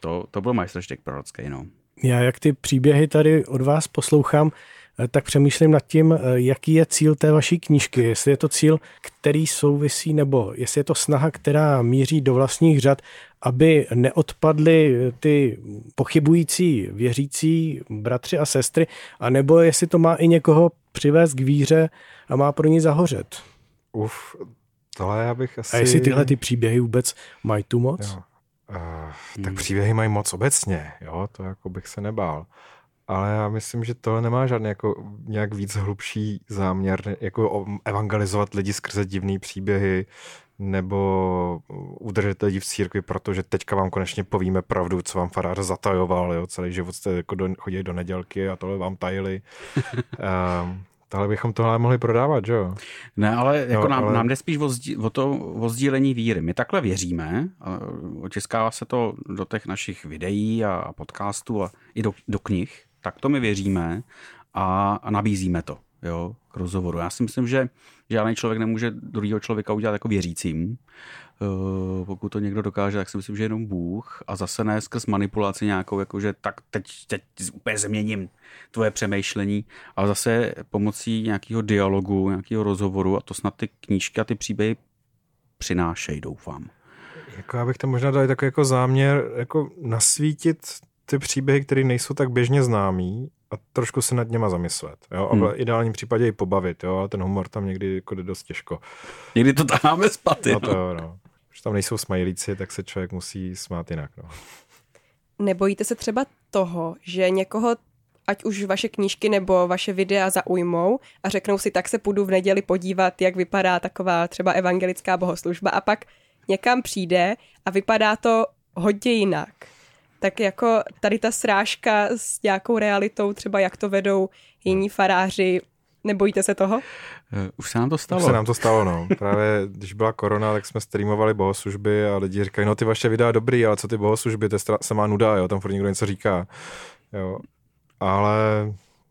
To, to byl majstrštěk prorocký, no. Já jak ty příběhy tady od vás poslouchám, eh, tak přemýšlím nad tím, eh, jaký je cíl té vaší knížky. Jestli je to cíl, který souvisí, nebo jestli je to snaha, která míří do vlastních řad, aby neodpadly ty pochybující věřící bratři a sestry, anebo jestli to má i někoho přivést k víře a má pro ní zahořet. Uf, tohle já bych asi... A jestli tyhle ty příběhy vůbec mají tu moc? Jo. Uh, tak hmm. příběhy mají moc obecně, jo, to jako bych se nebál. Ale já myslím, že tohle nemá žádný jako nějak víc hlubší záměr, jako evangelizovat lidi skrze divný příběhy, nebo udržet lidi v církvi, protože teďka vám konečně povíme pravdu, co vám farář zatajoval, jo, celý život jste jako do, chodili do nedělky a tohle vám tajili. um, Tohle bychom tohle mohli prodávat, že jo? Ne, ale jako no, nám, ale... nám jde spíš o, zdí, o to o sdílení víry. My takhle věříme, otiskává se to do těch našich videí a podcastů a i do, do knih, tak to my věříme a, a nabízíme to jo, k rozhovoru. Já si myslím, že žádný člověk nemůže druhého člověka udělat jako věřícím. Eh, pokud to někdo dokáže, tak si myslím, že jenom Bůh a zase ne skrz manipulaci nějakou, jakože tak teď, teď úplně změním tvoje přemýšlení, ale zase pomocí nějakého dialogu, nějakého rozhovoru a to snad ty knížky a ty příběhy přinášejí, doufám. Jako já bych tam možná dal takový jako záměr jako nasvítit ty příběhy, které nejsou tak běžně známý a trošku se nad něma zamyslet. Jo? A v hmm. ideálním případě i pobavit, jo? ale ten humor tam někdy jako jde dost těžko. Někdy to taháme spaty. No to jo, no. Když tam nejsou smajlíci, tak se člověk musí smát jinak. No. Nebojíte se třeba toho, že někoho ať už vaše knížky nebo vaše videa zaujmou a řeknou si, tak se půjdu v neděli podívat, jak vypadá taková třeba evangelická bohoslužba a pak někam přijde a vypadá to hodně jinak tak jako tady ta srážka s nějakou realitou, třeba jak to vedou jiní faráři, Nebojíte se toho? Uh, už se nám to stalo. Už se nám to stalo, no. Právě když byla korona, tak jsme streamovali bohoslužby a lidi říkají, no ty vaše videa dobrý, ale co ty bohoslužby, to je samá nuda, jo, tam furt někdo něco říká. Jo. Ale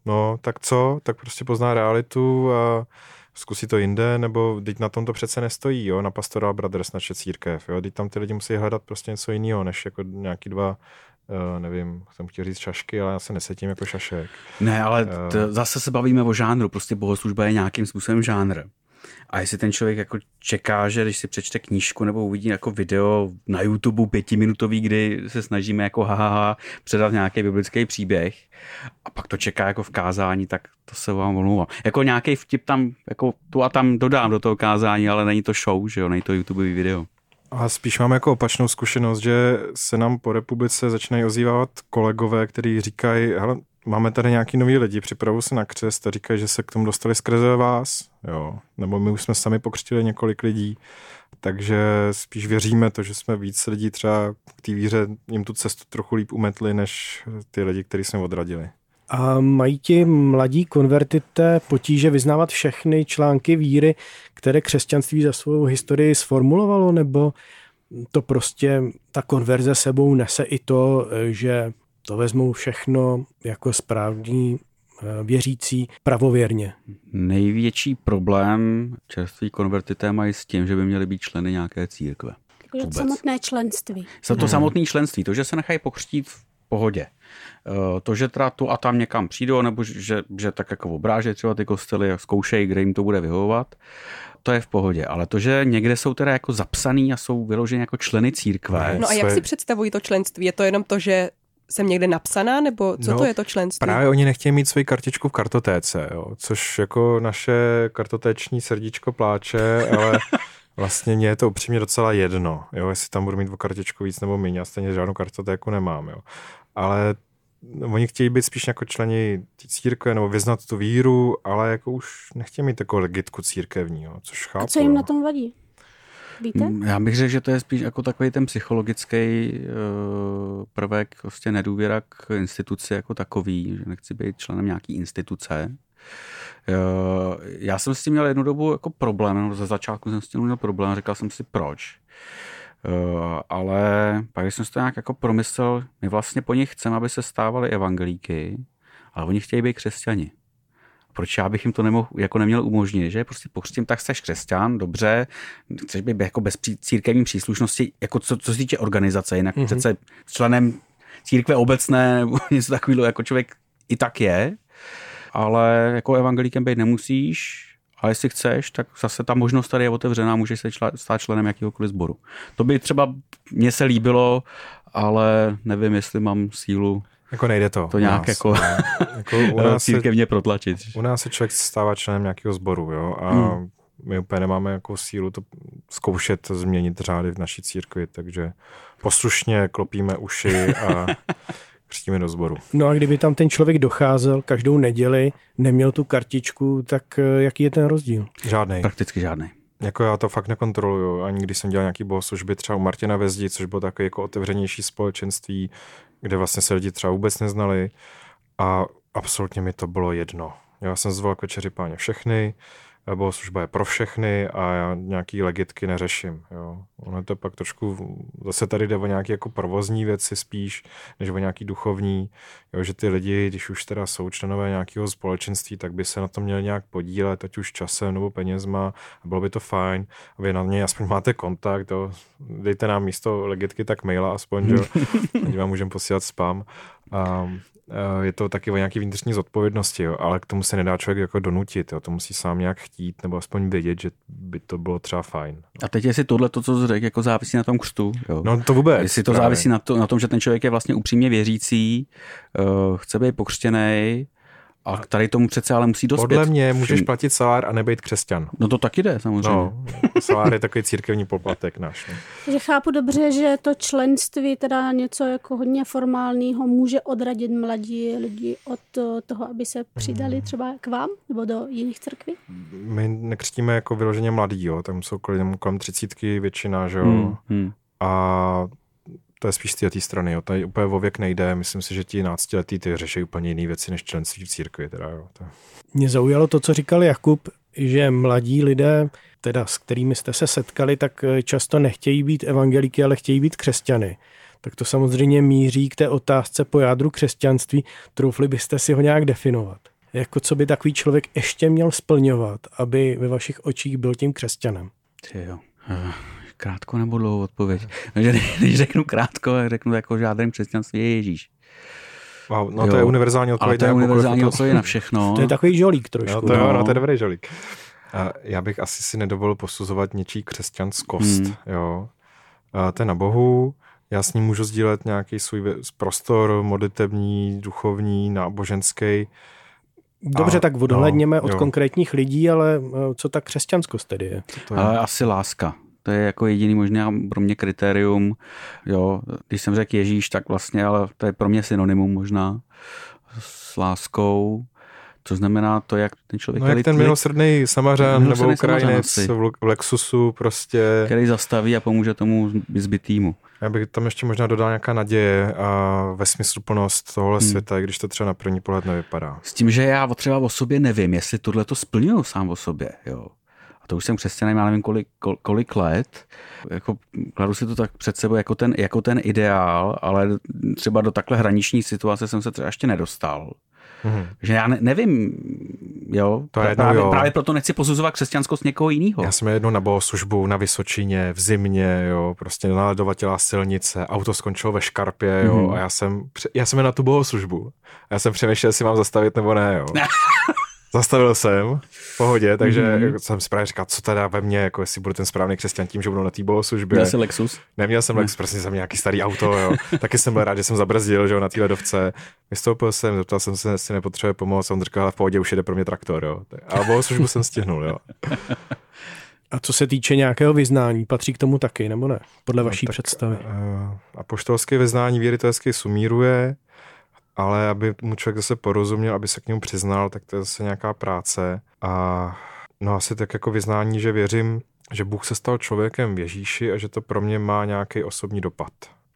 no, tak co? Tak prostě pozná realitu a zkusí to jinde, nebo teď na tom to přece nestojí, jo, na Pastoral Brothers, naše církev, jo, teď tam ty lidi musí hledat prostě něco jiného, než jako nějaký dva Uh, nevím, jsem chtěl říct šašky, ale já se nesetím jako šašek. Ne, ale t- uh, zase se bavíme o žánru, prostě bohoslužba je nějakým způsobem žánr. A jestli ten člověk jako čeká, že když si přečte knížku nebo uvidí jako video na YouTube pětiminutový, kdy se snažíme jako haha předat nějaký biblický příběh a pak to čeká jako v kázání, tak to se vám omlouvám. Jako nějaký vtip tam, jako tu a tam dodám do toho kázání, ale není to show, že jo, není to YouTube video. A spíš mám jako opačnou zkušenost, že se nám po republice začínají ozývat kolegové, kteří říkají, hele, máme tady nějaký nový lidi, připravují se na křest a říkají, že se k tomu dostali skrze vás, jo. Nebo my už jsme sami pokřtili několik lidí, takže spíš věříme to, že jsme víc lidí třeba k té víře jim tu cestu trochu líp umetli, než ty lidi, kteří jsme odradili. A mají ti mladí konvertité potíže vyznávat všechny články víry, které křesťanství za svou historii sformulovalo, nebo to prostě ta konverze sebou nese i to, že to vezmou všechno jako správní eh, věřící pravověrně. Největší problém čerství konvertité mají s tím, že by měly být členy nějaké církve. Vůbec. Samotné členství. To, to samotné členství, to, že se nechají pokřtít v pohodě. Eh, to, že teda tu a tam někam přijdou, nebo že, že tak jako obrážejí třeba ty kostely a zkoušejí, kde jim to bude vyhovovat, to je v pohodě. Ale to, že někde jsou teda jako zapsaný a jsou vyloženi jako členy církve. No a jak si představují to členství? Je to jenom to, že jsem někde napsaná, nebo co no, to je to členství? Právě oni nechtějí mít svoji kartičku v kartotéce, jo, což jako naše kartotéční srdíčko pláče, ale vlastně mě je to upřímně docela jedno, jo, jestli tam budu mít o kartičku víc nebo méně, já stejně žádnou kartotéku nemám, jo. Ale oni chtějí být spíš jako členi církve nebo vyznat tu víru, ale jako už nechtějí mít takovou legitku církevní, jo, což chápu. A co jim na tom vadí? Víte? Mm, já bych řekl, že to je spíš jako takový ten psychologický uh, prvek, prostě nedůvěra k instituci jako takový, že nechci být členem nějaký instituce. Uh, já jsem s tím měl jednu dobu jako problém, no, ze začátku jsem s tím měl problém, říkal jsem si proč. ale pak, jsem si to nějak jako promyslel, my vlastně po nich chceme, aby se stávali evangelíky, ale oni chtějí být křesťani. Proč já bych jim to nemohl, jako neměl umožnit, že prostě pokřtím, tak jsi křesťan, dobře, chceš být jako bez církevní příslušnosti, jako co, co se týče organizace, jinak mm-hmm. přece členem církve obecné nebo něco takového, jako člověk i tak je, ale jako evangelíkem být nemusíš, a jestli chceš, tak zase ta možnost tady je otevřená, můžeš se stát členem jakéhokoliv sboru. To by třeba mně se líbilo, ale nevím, jestli mám sílu jako nejde to. To nějak nás, jako, jako u nás církevně protlačit. U nás se člověk stává členem nějakého sboru, jo, a hmm. my úplně nemáme jako sílu to zkoušet změnit řády v naší církvi, takže poslušně klopíme uši a křtíme do sboru. No a kdyby tam ten člověk docházel každou neděli, neměl tu kartičku, tak eh, jaký je ten rozdíl? Žádný. Prakticky žádný. Jako já to fakt nekontroluju. Ani když jsem dělal nějaký bohoslužby třeba u Martina Vezdi, což bylo takové jako otevřenější společenství, kde vlastně se lidi třeba vůbec neznali a absolutně mi to bylo jedno. Já jsem zval k večeři páně všechny, služba je pro všechny a já nějaký legitky neřeším. Jo. Ono je to pak trošku, zase tady jde o nějaké jako provozní věci spíš, než o nějaký duchovní, jo, že ty lidi, když už teda jsou členové nějakého společenství, tak by se na to měli nějak podílet, ať už časem nebo penězma a bylo by to fajn, a vy na něj aspoň máte kontakt, jo. dejte nám místo legitky tak maila aspoň, jo. vám můžeme posílat spam. Um, je to taky o nějaké vnitřní zodpovědnosti, jo, ale k tomu se nedá člověk jako donutit, jo, to musí sám nějak chtít nebo aspoň vědět, že by to bylo třeba fajn. A teď jestli tohle, to, co jsi řekl, jako závisí na tom křtu. Jo. No to vůbec. Jestli to právě. závisí na, to, na tom, že ten člověk je vlastně upřímně věřící, uh, chce být pokřtěný, a tady tomu přece ale musí dospět. Podle mě můžeš platit salár a nebejt křesťan. No to taky jde, samozřejmě. No, salár je takový církevní poplatek náš. No. Takže chápu dobře, že to členství, teda něco jako hodně formálního, může odradit mladí lidi od toho, aby se přidali hmm. třeba k vám nebo do jiných církví? My nekřtíme jako vyloženě mladí, jo. tam jsou kolem, kolem třicítky většina, že jo. Hmm. Hmm. A to je spíš z té strany. Jo. Tady úplně o věk nejde. Myslím si, že ti náctiletí ty řeší úplně jiné věci než členství v církvi. Teda, jo. To... Mě zaujalo to, co říkal Jakub, že mladí lidé, teda s kterými jste se setkali, tak eh, často nechtějí být evangelíky, ale chtějí být křesťany. Tak to samozřejmě míří k té otázce po jádru křesťanství. Troufli byste si ho nějak definovat? Jako co by takový člověk ještě měl splňovat, aby ve vašich očích byl tím křesťanem? jo. Krátko nebo dlouhou odpověď. Takže když řeknu krátko, tak řeknu jako žádným křesťanství je Ježíš. Wow, no jo. to je univerzální odpověď. Ale to je univerzální odpověď na všechno. To je takový žolík trošku. No, to, jo, no, to je dobrý žolík. A já bych asi si nedovolil posuzovat něčí křesťanskost. Hmm. Jo. A to je na Bohu, já s ním můžu sdílet nějaký svůj prostor modlitební, duchovní, náboženský. Dobře, a, tak odhledněme no, od jo. konkrétních lidí, ale eh, co ta křesťanskost tedy je? To je? Ale asi láska. To je jako jediný možná pro mě kritérium. Jo, když jsem řekl Ježíš, tak vlastně, ale to je pro mě synonymum možná s láskou. To znamená to, jak ten člověk... No jak ten milosrdný samařan nebo Ukrajinec v Lexusu prostě... Který zastaví a pomůže tomu zbytýmu. Já bych tam ještě možná dodal nějaká naděje a ve smysluplnost tohle hmm. světa, i když to třeba na první pohled nevypadá. S tím, že já třeba o sobě nevím, jestli tohle to splňuju sám o sobě. Jo to už jsem křesťanem, já nevím kolik, kolik let, jako kladu si to tak před sebou jako ten, jako ten ideál, ale třeba do takhle hraniční situace jsem se třeba ještě nedostal. Mm-hmm. Že já ne, nevím, jo, to je právě, jo. právě proto nechci posuzovat křesťanskost někoho jiného. Já jsem jednou na bohoslužbu na Vysočině, v zimě, jo, prostě naladovatělá silnice, auto skončilo ve škarpě, jo, mm-hmm. a já jsem, já jsem na tu bohoslužbu. Já jsem přemýšlel, jestli mám zastavit nebo ne, jo. Zastavil jsem, v pohodě, takže mm-hmm. jsem si právě říkal, co teda ve mně, jako jestli budu ten správný křesťan tím, že budu na té bohoslužbě. Měl jsi Lexus? Neměl jsem Lexus, prostě jsem nějaký starý auto, jo. Taky jsem byl rád, že jsem zabrzdil, že jo, na té ledovce. Vystoupil jsem, zeptal jsem se, jestli nepotřebuje pomoc, on říkal, v pohodě už jde pro mě traktor, jo. A bohoslužbu jsem stihnul, jo. A co se týče nějakého vyznání, patří k tomu taky, nebo ne? Podle no, vaší tak, představy. Uh, a poštolské vyznání víry to hezky sumíruje ale aby mu člověk zase porozuměl, aby se k němu přiznal, tak to je zase nějaká práce a no asi tak jako vyznání, že věřím, že Bůh se stal člověkem v Ježíši a že to pro mě má nějaký osobní dopad.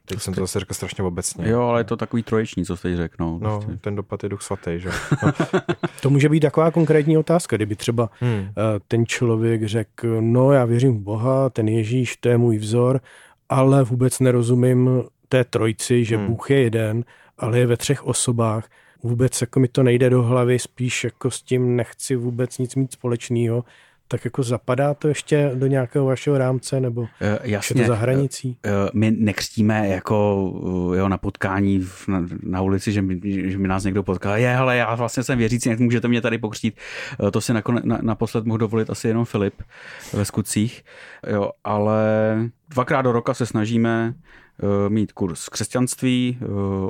Teď to jsem to zase řekl strašně obecně. Jo, ale je to takový troječní, co jste řekl. No, no prostě. ten dopad je duch svatý, že? No. to může být taková konkrétní otázka, kdyby třeba hmm. Eh, ten člověk řekl, no já věřím v Boha, ten Ježíš, to je můj vzor, ale vůbec nerozumím té trojci, že Hmm. Bůh je jeden, ale je ve třech osobách. Vůbec jako mi to nejde do hlavy, spíš jako s tím nechci vůbec nic mít společného. Tak jako zapadá to ještě do nějakého vašeho rámce, nebo Eh, je Jasně. to za hranicí? Eh, My nekřtíme jako eh, jo, na potkání v- na, na ulici, že mi, že mi nás někdo potká. Je, ale já vlastně jsem věřící, jak můžete mě tady pokřtít. Eh, To si nakone, na, naposled mohl dovolit asi jenom Filip ve skutcích. Jo, ale dvakrát do roka se snažíme eh, mít kurz křesťanství, eh,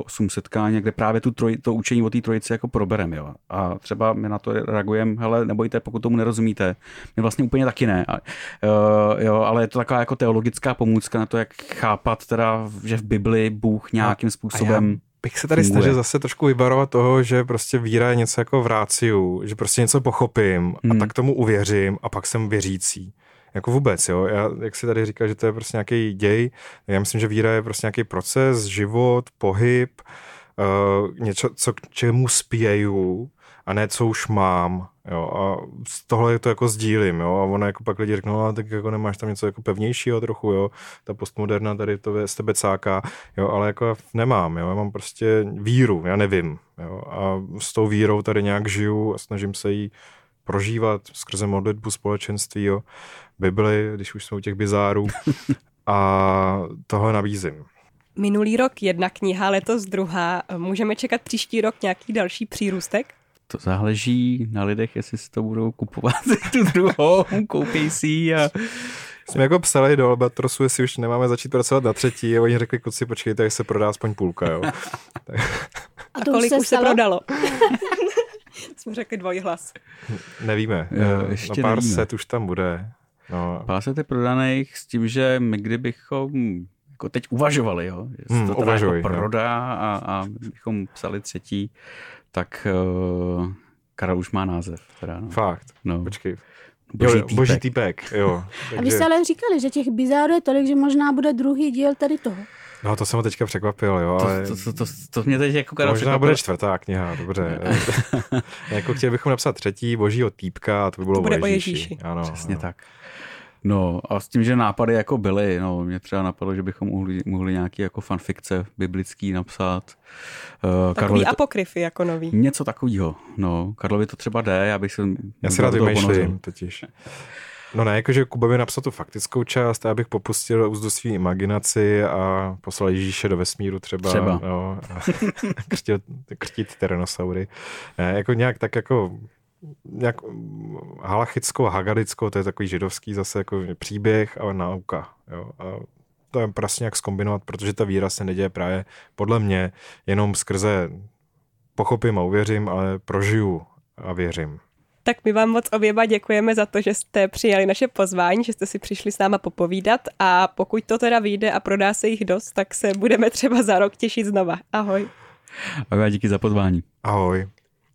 osm setkání, kde právě tu troj, to učení o té trojici jako proberem. Jo. A třeba my na to reagujeme, hele, nebojte, pokud tomu nerozumíte. My vlastně úplně taky ne. A, eh, jo, ale je to taková jako teologická pomůcka na to, jak chápat teda, že v Bibli Bůh nějakým způsobem bych se tady funguje. snažil zase trošku vybarovat toho, že prostě víra je něco jako v ráciu, že prostě něco pochopím a Hmm. tak tomu uvěřím a pak jsem věřící. Jako vůbec, jo. Já, jak si tady říkal, že to je prostě nějaký děj, já myslím, že víra je prostě nějaký proces, život, pohyb, uh, něco, co k čemu spěju a ne co už mám, jo. A tohle to jako sdílím, jo. A ono jako pak lidi řeknou, no, tak jako nemáš tam něco jako pevnějšího trochu, jo. Ta postmoderna tady to z tebe cáká, jo, ale jako nemám, jo. Já mám prostě víru, já nevím, jo. A s tou vírou tady nějak žiju a snažím se jí prožívat skrze modlitbu společenství, jo. Bibli, když už jsou u těch bizárů. a tohle nabízím. Minulý rok jedna kniha, letos druhá. Můžeme čekat příští rok nějaký další přírůstek? to záleží na lidech, jestli si to budou kupovat tu druhou, koupí si ji a Jsme jako psali do Albatrosu, jestli už nemáme začít pracovat na třetí a oni řekli, kluci, počkejte, jak se prodá aspoň půlka, jo. A, to kolik už už se prodalo? Jsme řekli dvojhlas. Nevíme. Jo, Eh, ještě no, pár nevíme. set už tam bude. No, pásete prodaných s tím, že my kdybychom jako teď uvažovali, jo, že se Hmm, to teda uvažuj, jako prodá a, a bychom psali třetí, tak uh, Karel už má název. Teda, no. fakt. no. Počkej. Boží jo, týpek. boží týpek, jo. A vy jste ale říkali, že těch bizárů je tolik, že možná bude druhý díl tady toho. No to jsem ho teďka překvapil, jo, ale... To, to, to, to, to mě teď jako To Karel možná překvapilo. bude čtvrtá kniha, dobře. jako chtěli bychom napsat třetí božího týpka a to by bylo To bude o Ježíši. Ježíši. Ano, Přesně ano. tak. No a s tím, že nápady jako byly, no mě třeba napadlo, že bychom mohli, mohli nějaký jako fanfikce biblický napsat. Uh, Takový apokryfy jako nový. Něco takového. No, Karlovi to třeba jde, já bych se... Já si rád vymýšlím totiž. No ne, jakože Kuba by napsal tu faktickou část a já bych popustil úzdu svý imaginaci a poslal Ježíše do vesmíru třeba. Třeba. No, a krstil, krtit tyrannosaury. Ne, jako nějak tak jako nějak halachickou, hagadickou, to je takový židovský zase jako příběh a nauka. Jo. A to je prostě nějak zkombinovat, protože ta víra se neděje právě podle mě jenom skrze pochopím a uvěřím, ale prožiju a věřím. Tak my vám moc oběma děkujeme za to, že jste přijali naše pozvání, že jste si přišli s náma popovídat a pokud to teda vyjde a prodá se jich dost, tak se budeme třeba za rok těšit znova. Ahoj. A já díky za pozvání. Ahoj.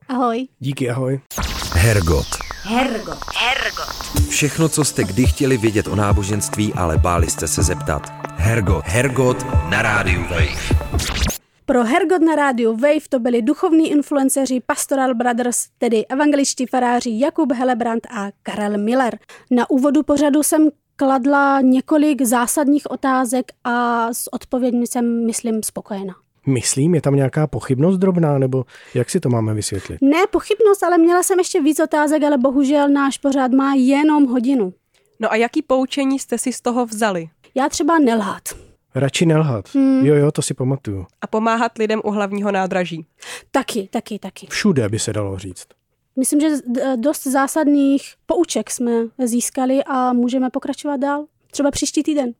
Ahoj. Díky, ahoj. Hergot. Hergot. Hergot. Všechno, co jste kdy chtěli vědět o náboženství, ale báli jste se zeptat. Hergot. Hergot na rádiu Wave. Pro Hergot na rádiu Wave to byli duchovní influenceři Pastoral Brothers, tedy evangeličtí faráři Jakub Helebrant a Karel Miller. Na úvodu pořadu jsem kladla několik zásadních otázek a s odpověďmi jsem, myslím, spokojena. Myslím, je tam nějaká pochybnost drobná, nebo jak si to máme vysvětlit? Ne pochybnost, ale měla jsem ještě víc otázek, ale bohužel náš pořád má jenom hodinu. No a jaký poučení jste si z toho vzali? Já třeba nelhat. Radši nelhat. Hmm. Jo, jo, to si pamatuju. A pomáhat lidem u hlavního nádraží. Taky, taky, taky. Všude by se dalo říct. Myslím, že dost zásadních pouček jsme získali a můžeme pokračovat dál. Třeba příští týden.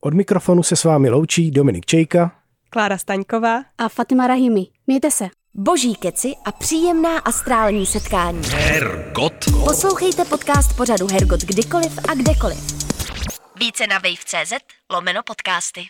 Od mikrofonu se s vámi loučí Dominik Čejka. Klára Staňková. A Fatima Rahimi. Mějte se. Boží keci a příjemná astrální setkání. Hergot. Poslouchejte podcast pořadu Hergot kdykoliv a kdekoliv. Více na wave.cz lomeno podcasty.